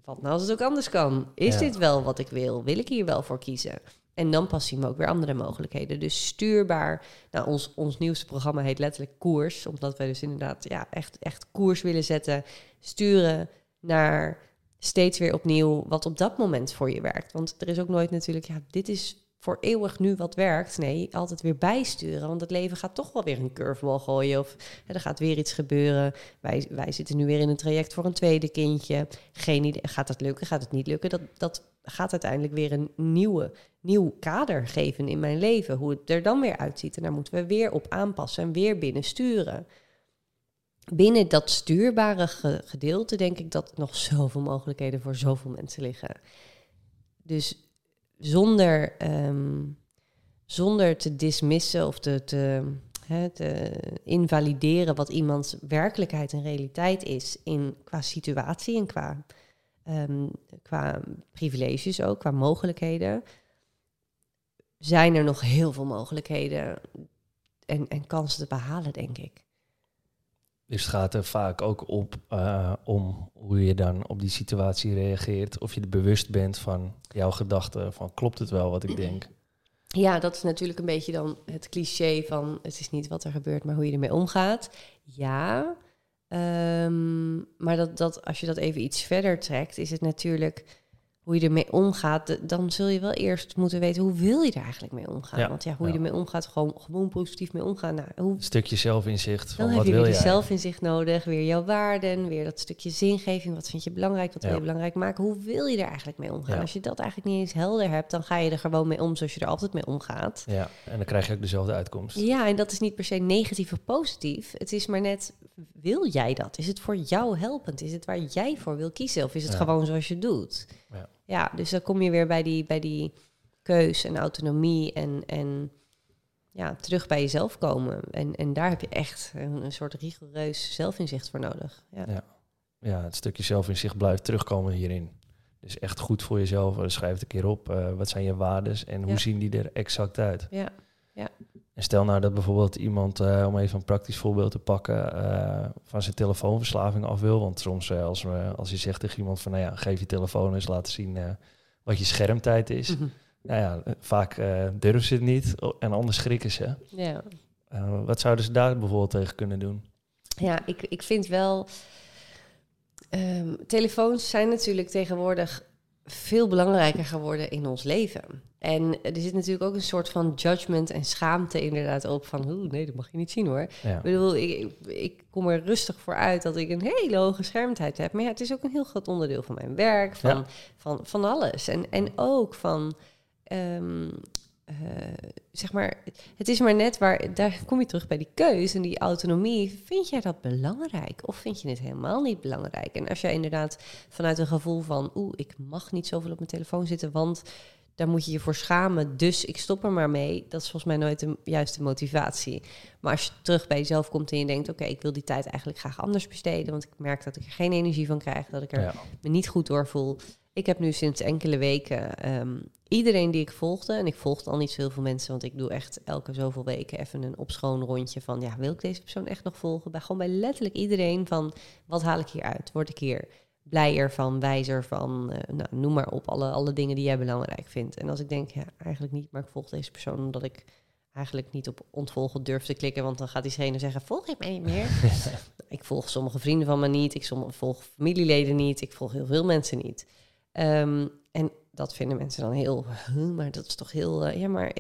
Wat nou als het ook anders kan? Is dit wel wat ik wil? Wil ik hier wel voor kiezen? En dan pas zien we ook weer andere mogelijkheden. Dus stuurbaar. Nou, ons, ons nieuwste programma heet letterlijk Koers. Omdat wij dus inderdaad ja, echt, echt koers willen zetten. Sturen naar steeds weer opnieuw wat op dat moment voor je werkt. Want er is ook nooit natuurlijk, ja, dit is voor eeuwig nu wat werkt. Nee, altijd weer bijsturen. Want het leven gaat toch wel weer een curveball gooien. Of hè, er gaat weer iets gebeuren. Wij, wij zitten nu weer in een traject voor een tweede kindje. Geen idee. Gaat dat lukken? Gaat het niet lukken? Dat, dat gaat uiteindelijk weer een nieuwe, nieuw kader geven in mijn leven. Hoe het er dan weer uitziet. En daar moeten we weer op aanpassen en weer binnen sturen. Binnen dat stuurbare gedeelte denk ik dat nog zoveel mogelijkheden voor zoveel mensen liggen. Dus zonder, ehm, zonder te dismissen of te, te, te, invalideren wat iemands werkelijkheid en realiteit is in, qua situatie en qua, um, qua privileges ook, qua mogelijkheden, zijn er nog heel veel mogelijkheden en, en kansen te behalen, denk ik.
Dus het gaat er vaak ook op uh, om hoe je dan op die situatie reageert. Of je er bewust bent van jouw gedachten, van klopt het wel wat ik denk?
Ja, dat is natuurlijk een beetje dan het cliché van het is niet wat er gebeurt, maar hoe je ermee omgaat. Ja, um, maar dat, dat, als je dat even iets verder trekt, is het natuurlijk hoe je ermee omgaat, dan zul je wel eerst moeten weten hoe wil je er eigenlijk mee omgaan. Want ja, hoe je ermee omgaat, gewoon, gewoon positief mee omgaan. Nou, hoe... Een
stukje zelfinzicht.
Van dan
wat
heb
je
weer zelfinzicht nodig, weer jouw waarden, weer dat stukje zingeving. Wat vind je belangrijk, wat wil je belangrijk maken? Hoe wil je er eigenlijk mee omgaan? Als je dat eigenlijk niet eens helder hebt, dan ga je er gewoon mee om zoals je er altijd mee omgaat.
Ja, en dan krijg je ook dezelfde uitkomst.
Ja, en dat is niet per se negatief of positief. Het is maar net, wil jij dat? Is het voor jou helpend? Is het waar jij voor wil kiezen? Of is het gewoon zoals je doet? Ja. Dus dan kom je weer bij die, bij die keus en autonomie en, en ja, terug bij jezelf komen. En, en daar heb je echt een, een soort rigoureus zelfinzicht voor nodig. Ja.
ja. Ja. het stukje zelfinzicht blijft terugkomen hierin. Dus echt goed voor jezelf. Schrijf het een keer op. Uh, wat zijn je waarden en hoe zien die er exact uit?
Ja. ja.
En stel nou dat bijvoorbeeld iemand, uh, om even een praktisch voorbeeld te pakken, uh, van zijn telefoonverslaving af wil. Want soms uh, als, als je zegt tegen iemand van, nou ja, geef je telefoon eens laten zien wat je schermtijd is. Mhm. Nou ja, vaak durven ze het niet en anders schrikken ze. Ja. wat zouden ze daar bijvoorbeeld tegen kunnen doen?
Ja, ik, ik vind wel, um, telefoons zijn natuurlijk tegenwoordig veel belangrijker geworden in ons leven. En er zit natuurlijk ook een soort van judgment en schaamte inderdaad op van, oeh, nee, dat mag je niet zien hoor. Ik bedoel, ik, ik kom er rustig voor uit dat ik een hele hoge schermtijd heb. Maar ja, het is ook een heel groot onderdeel van mijn werk, van, van, van alles. En, en ook van, ehm, uh, zeg maar, het is maar net waar, daar kom je terug bij die keus en die autonomie. Vind jij dat belangrijk of vind je het helemaal niet belangrijk? En als jij inderdaad vanuit een gevoel van, oeh, ik mag niet zoveel op mijn telefoon zitten, want daar moet je je voor schamen, dus ik stop er maar mee. Dat is volgens mij nooit de juiste motivatie. Maar als je terug bij jezelf komt en je denkt, oké, ik wil die tijd eigenlijk graag anders besteden, want ik merk dat ik er geen energie van krijg, dat ik er me niet goed door voel. Ik heb nu sinds enkele weken ehm, iedereen die ik volgde, en ik volgde al niet zo heel veel mensen, want ik doe echt elke zoveel weken even een opschoon rondje van, ja, wil ik deze persoon echt nog volgen? Bij, gewoon bij letterlijk iedereen van, wat haal ik hier uit? Word ik hier blijer van, wijzer van, uh, nou, noem maar op, alle, alle dingen die jij belangrijk vindt. En als ik denk, ja, eigenlijk niet, maar ik volg deze persoon omdat ik eigenlijk niet op ontvolgen durf te klikken, want dan gaat diegene zeggen, volg ik mij niet meer? ik volg sommige vrienden van me niet, ik volg familieleden niet, ik volg heel veel mensen niet. Um, en dat vinden mensen dan heel, maar dat is toch heel, uh, ja, maar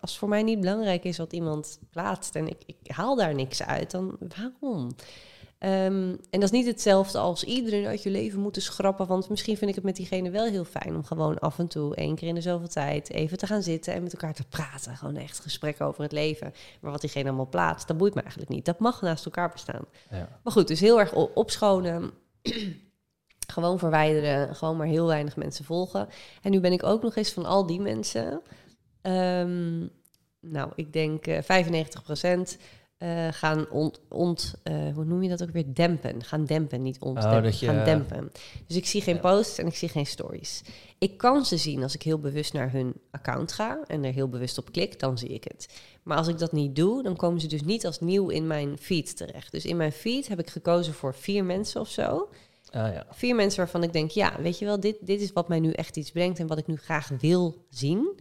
als het voor mij niet belangrijk is wat iemand plaatst en ik, ik haal daar niks uit, dan waarom? Um, en dat is niet hetzelfde als iedereen uit je leven moeten schrappen, want misschien vind ik het met diegene wel heel fijn om gewoon af en toe, één keer in de zoveel tijd, even te gaan zitten en met elkaar te praten. Gewoon echt gesprek over het leven. Maar wat diegene allemaal plaatst, dat boeit me eigenlijk niet. Dat mag naast elkaar bestaan. Ja. Maar goed, dus heel erg opschonen. Gewoon verwijderen, gewoon maar heel weinig mensen volgen. En nu ben ik ook nog eens van al die mensen, um, nou, ik denk uh, 95 procent, uh, gaan ont, ont uh, hoe noem je dat ook weer, dempen. Gaan dempen, niet ontdempen, oh, je, gaan dempen. Dus ik zie geen ja. posts en ik zie geen stories. Ik kan ze zien als ik heel bewust naar hun account ga en er heel bewust op klik, dan zie ik het. Maar als ik dat niet doe, dan komen ze dus niet als nieuw in mijn feed terecht. Dus in mijn feed heb ik gekozen voor vier mensen of zo. Ah, ja. Vier mensen waarvan ik denk, ja, weet je wel, dit, dit is wat mij nu echt iets brengt en wat ik nu graag wil zien.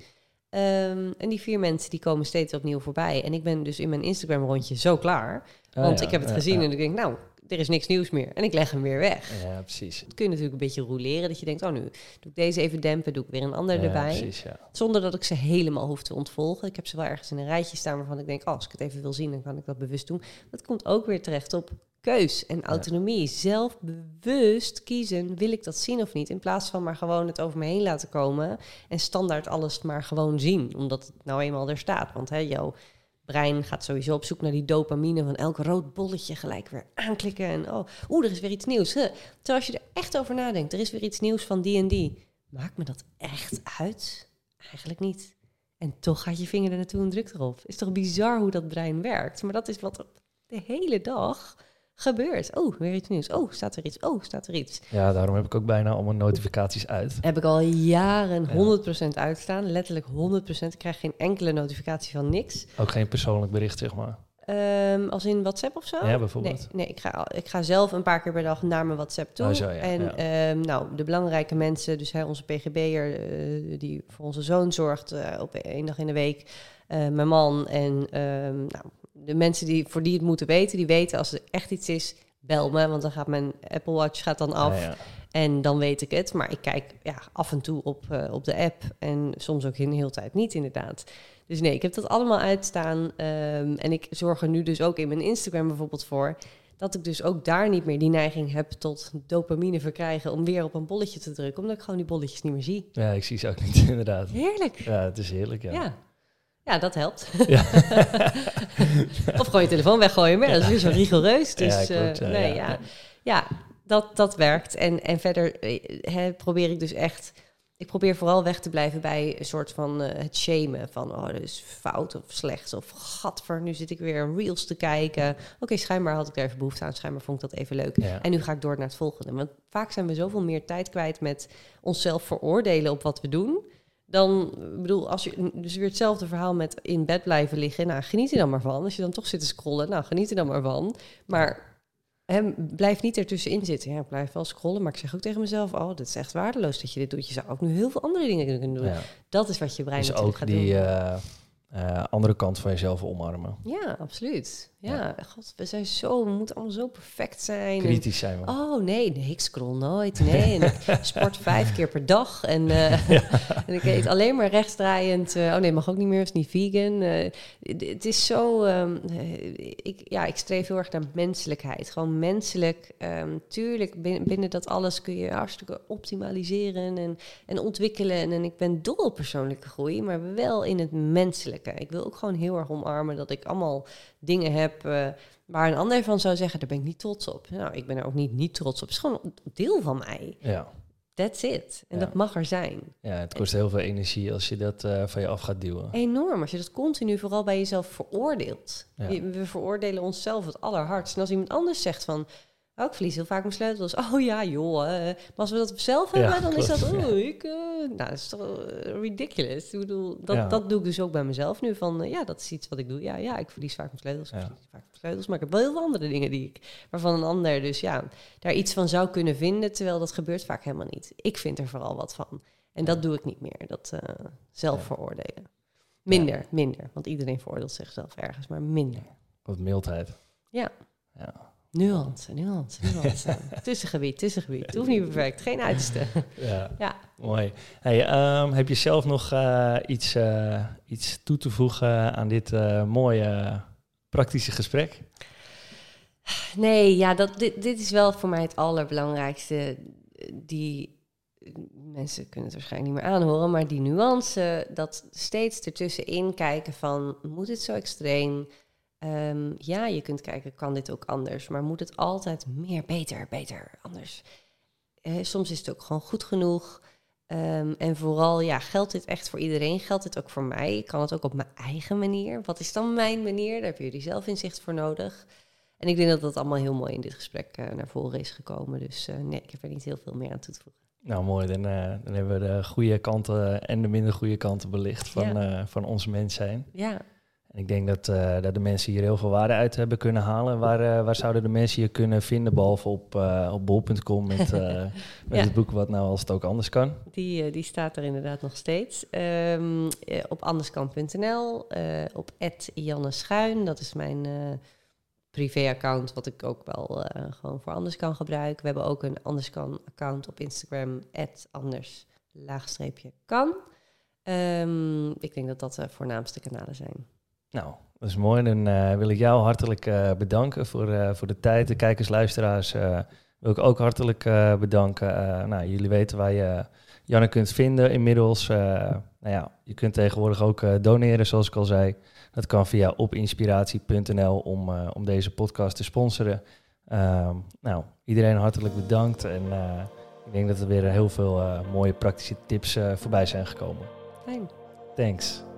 Um, en die vier mensen die komen steeds opnieuw voorbij. En ik ben dus in mijn Instagram rondje zo klaar. Ah, want ik heb het gezien en ik denk, nou, er is niks nieuws meer. En ik leg hem weer weg.
Ja, precies.
Dat kun je natuurlijk een beetje roleren. Dat je denkt, oh nu doe ik deze even dempen, doe ik weer een ander erbij. Precies, ja. Zonder dat ik ze helemaal hoef te ontvolgen. Ik heb ze wel ergens in een rijtje staan waarvan ik denk, oh, als ik het even wil zien, dan kan ik dat bewust doen. Dat komt ook weer terecht op keus en autonomie. Zelf bewust kiezen, wil ik dat zien of niet? In plaats van maar gewoon het over me heen laten komen en standaard alles maar gewoon zien, omdat het nou eenmaal er staat. Want hè, jouw brein gaat sowieso op zoek naar die dopamine van elk rood bolletje gelijk weer aanklikken en oh, oeh, er is weer iets nieuws. Terwijl als je er echt over nadenkt, er is weer iets nieuws van die en die. Maakt me dat echt uit? Eigenlijk niet. En toch gaat je vinger er naartoe en drukt erop. Is toch bizar hoe dat brein werkt? Maar dat is wat de hele dag gebeurt. Oh, weer iets nieuws. Oh, staat er iets. Oh, staat er iets.
Ja, daarom heb ik ook bijna allemaal notificaties uit.
Heb ik al jaren 100% uitstaan. Letterlijk 100%. Ik krijg geen enkele notificatie van niks.
Ook geen persoonlijk bericht, zeg maar.
Um, als in WhatsApp of zo?
Ja, bijvoorbeeld.
Nee, nee ik, ga, ik ga zelf een paar keer per dag naar mijn WhatsApp toe. Oh, zo, ja, en ja. Um, nou, de belangrijke mensen, dus hè, onze PGB'er uh, die voor onze zoon zorgt uh, op één dag in de week. Uh, mijn man en um, nou, de mensen die, voor die het moeten weten, die weten als er echt iets is, bel me. Want dan gaat mijn Apple Watch gaat dan af. Ja, ja. En dan weet ik het. Maar ik kijk ja, af en toe op, uh, op de app. En soms ook in de hele tijd niet, inderdaad. Dus nee, ik heb dat allemaal uitstaan. Um, en ik zorg er nu dus ook in mijn Instagram bijvoorbeeld voor. Dat ik dus ook daar niet meer die neiging heb tot dopamine verkrijgen om weer op een bolletje te drukken. Omdat ik gewoon die bolletjes niet meer zie.
Ja, ik zie ze ook niet, inderdaad.
Heerlijk.
Ja, het is heerlijk, ja.
ja. Ja, dat helpt. Ja. of gewoon je telefoon weggooien, maar dat is weer zo rigoureus. Dus ja, klopt, uh, nee, ja. ja, dat, dat werkt. En, en verder he, probeer ik dus echt... Ik probeer vooral weg te blijven bij een soort van uh, het shamen. Van, oh, dat is fout of slecht. Of, gadver, nu zit ik weer een reels te kijken. Oké, okay, schijnbaar had ik er even behoefte aan. Schijnbaar vond ik dat even leuk. En nu ga ik door naar het volgende. Want vaak zijn we zoveel meer tijd kwijt met onszelf veroordelen op wat we doen dan, bedoel, als je dus weer hetzelfde verhaal met in bed blijven liggen. Nou, geniet er dan maar van. Als je dan toch zit te scrollen, nou, geniet er dan maar van. Maar hè, blijf niet ertussenin zitten. Ja, blijf wel scrollen, maar ik zeg ook tegen mezelf: Oh, dat is echt waardeloos dat je dit doet. Je zou ook nu heel veel andere dingen kunnen doen. Dat is wat je brein dus
ook
gaat
die,
doen.
Uh, andere kant van jezelf omarmen.
Ja, absoluut. Ja, God, we zijn zo, we moeten allemaal zo perfect zijn.
Kritisch zijn we.
Oh nee, nee, ik scroll nooit. Nee, en ik sport vijf keer per dag. En, uh, en ik eet alleen maar rechtsdraaiend. Uh, oh nee, mag ook niet meer, is niet vegan. Uh, het is zo, um, ik, ja, ik streef heel erg naar menselijkheid. Gewoon menselijk. Um, tuurlijk, binnen, binnen, dat alles kun je hartstikke optimaliseren en, en ontwikkelen. En, en ik ben dol op persoonlijke groei, maar wel in het menselijke. Ik wil ook gewoon heel erg omarmen dat ik allemaal dingen heb uh, waar een ander van zou zeggen, daar ben ik niet trots op. Nou, ik ben er ook niet niet trots op. Het is gewoon een deel van mij.
Ja.
That's it. En dat mag er zijn.
Ja, het kost heel veel energie als je dat uh, van je af gaat duwen.
Enorm. Als je dat continu vooral bij jezelf veroordeelt. Ja. we veroordelen onszelf het allerhardst. En als iemand anders zegt van... Oh, ik verlies heel vaak mijn sleutels. Oh ja, joh. Uh, maar als we dat zelf hebben, dan is dat... Oh, ik... Uh, nou, dat is toch ridiculous. Ik bedoel, dat, ja. dat doe ik dus ook bij mezelf nu. Van, ja, dat is iets wat ik doe. Ja, ja, ik verlies vaak mijn sleutels. Ik verlies vaak mijn sleutels. Maar ik heb wel heel veel andere dingen die ik... Waarvan een ander dus, ja, daar iets van zou kunnen vinden. Terwijl dat gebeurt vaak helemaal niet. Ik vind er vooral wat van. En dat doe ik niet meer. Dat zelf veroordelen. Minder, minder. Want iedereen veroordeelt zichzelf ergens, maar minder.
Wat mildheid.
Ja.
Ja.
Nuance, nuance, nuance. tussengebied, tussengebied. Het hoeft niet perfect, geen uiterste.
Ja, ja. mooi. Hey, um, heb je zelf nog uh, iets, uh, iets toe te voegen aan dit uh, mooie praktische gesprek?
Nee, ja, dat, dit, dit is wel voor mij het allerbelangrijkste. Die mensen kunnen het waarschijnlijk niet meer aanhoren, maar die nuance, dat steeds ertussenin kijken van, moet het zo extreem? Um, ja, je kunt kijken, kan dit ook anders? Maar moet het altijd meer, beter, beter, anders? Uh, soms is het ook gewoon goed genoeg. Um, en vooral, ja, geldt dit echt voor iedereen? Geldt dit ook voor mij? Ik kan het ook op mijn eigen manier. Wat is dan mijn manier? Daar hebben jullie zelf inzicht voor nodig. En ik denk dat dat allemaal heel mooi in dit gesprek uh, naar voren is gekomen. Dus uh, nee, ik heb er niet heel veel meer aan toe te voegen.
Nou, mooi. Dan, dan hebben we de goede kanten en de minder goede kanten belicht van, ja. van ons mens zijn.
Ja,
ik denk dat, uh, dat de mensen hier heel veel waarde uit hebben kunnen halen. Waar, uh, waar zouden de mensen je kunnen vinden, behalve op, uh, op bol.com met, met ja. het boek Wat Nou Als Het Ook Anders Kan?
Die, die staat er inderdaad nog steeds. Um, op anderskan.nl, op Janne Schuin, dat is mijn privé-account, wat ik ook wel gewoon voor Anders kan gebruiken. We hebben ook een Anders Kan-account op Instagram, anders kan. Um, ik denk dat dat de voornaamste kanalen zijn.
Nou, dat is mooi. Dan uh, wil ik jou hartelijk uh, bedanken voor, uh, voor de tijd. De kijkers, luisteraars wil ik ook hartelijk bedanken. nou, jullie weten waar je Janne kunt vinden inmiddels. nou ja, je kunt tegenwoordig ook doneren, zoals ik al zei. Dat kan via opinspiratie.nl om, om deze podcast te sponsoren. Ehm, nou, iedereen hartelijk bedankt. En ik denk dat er weer heel veel mooie praktische tips voorbij zijn gekomen.
Fijn.
Thanks.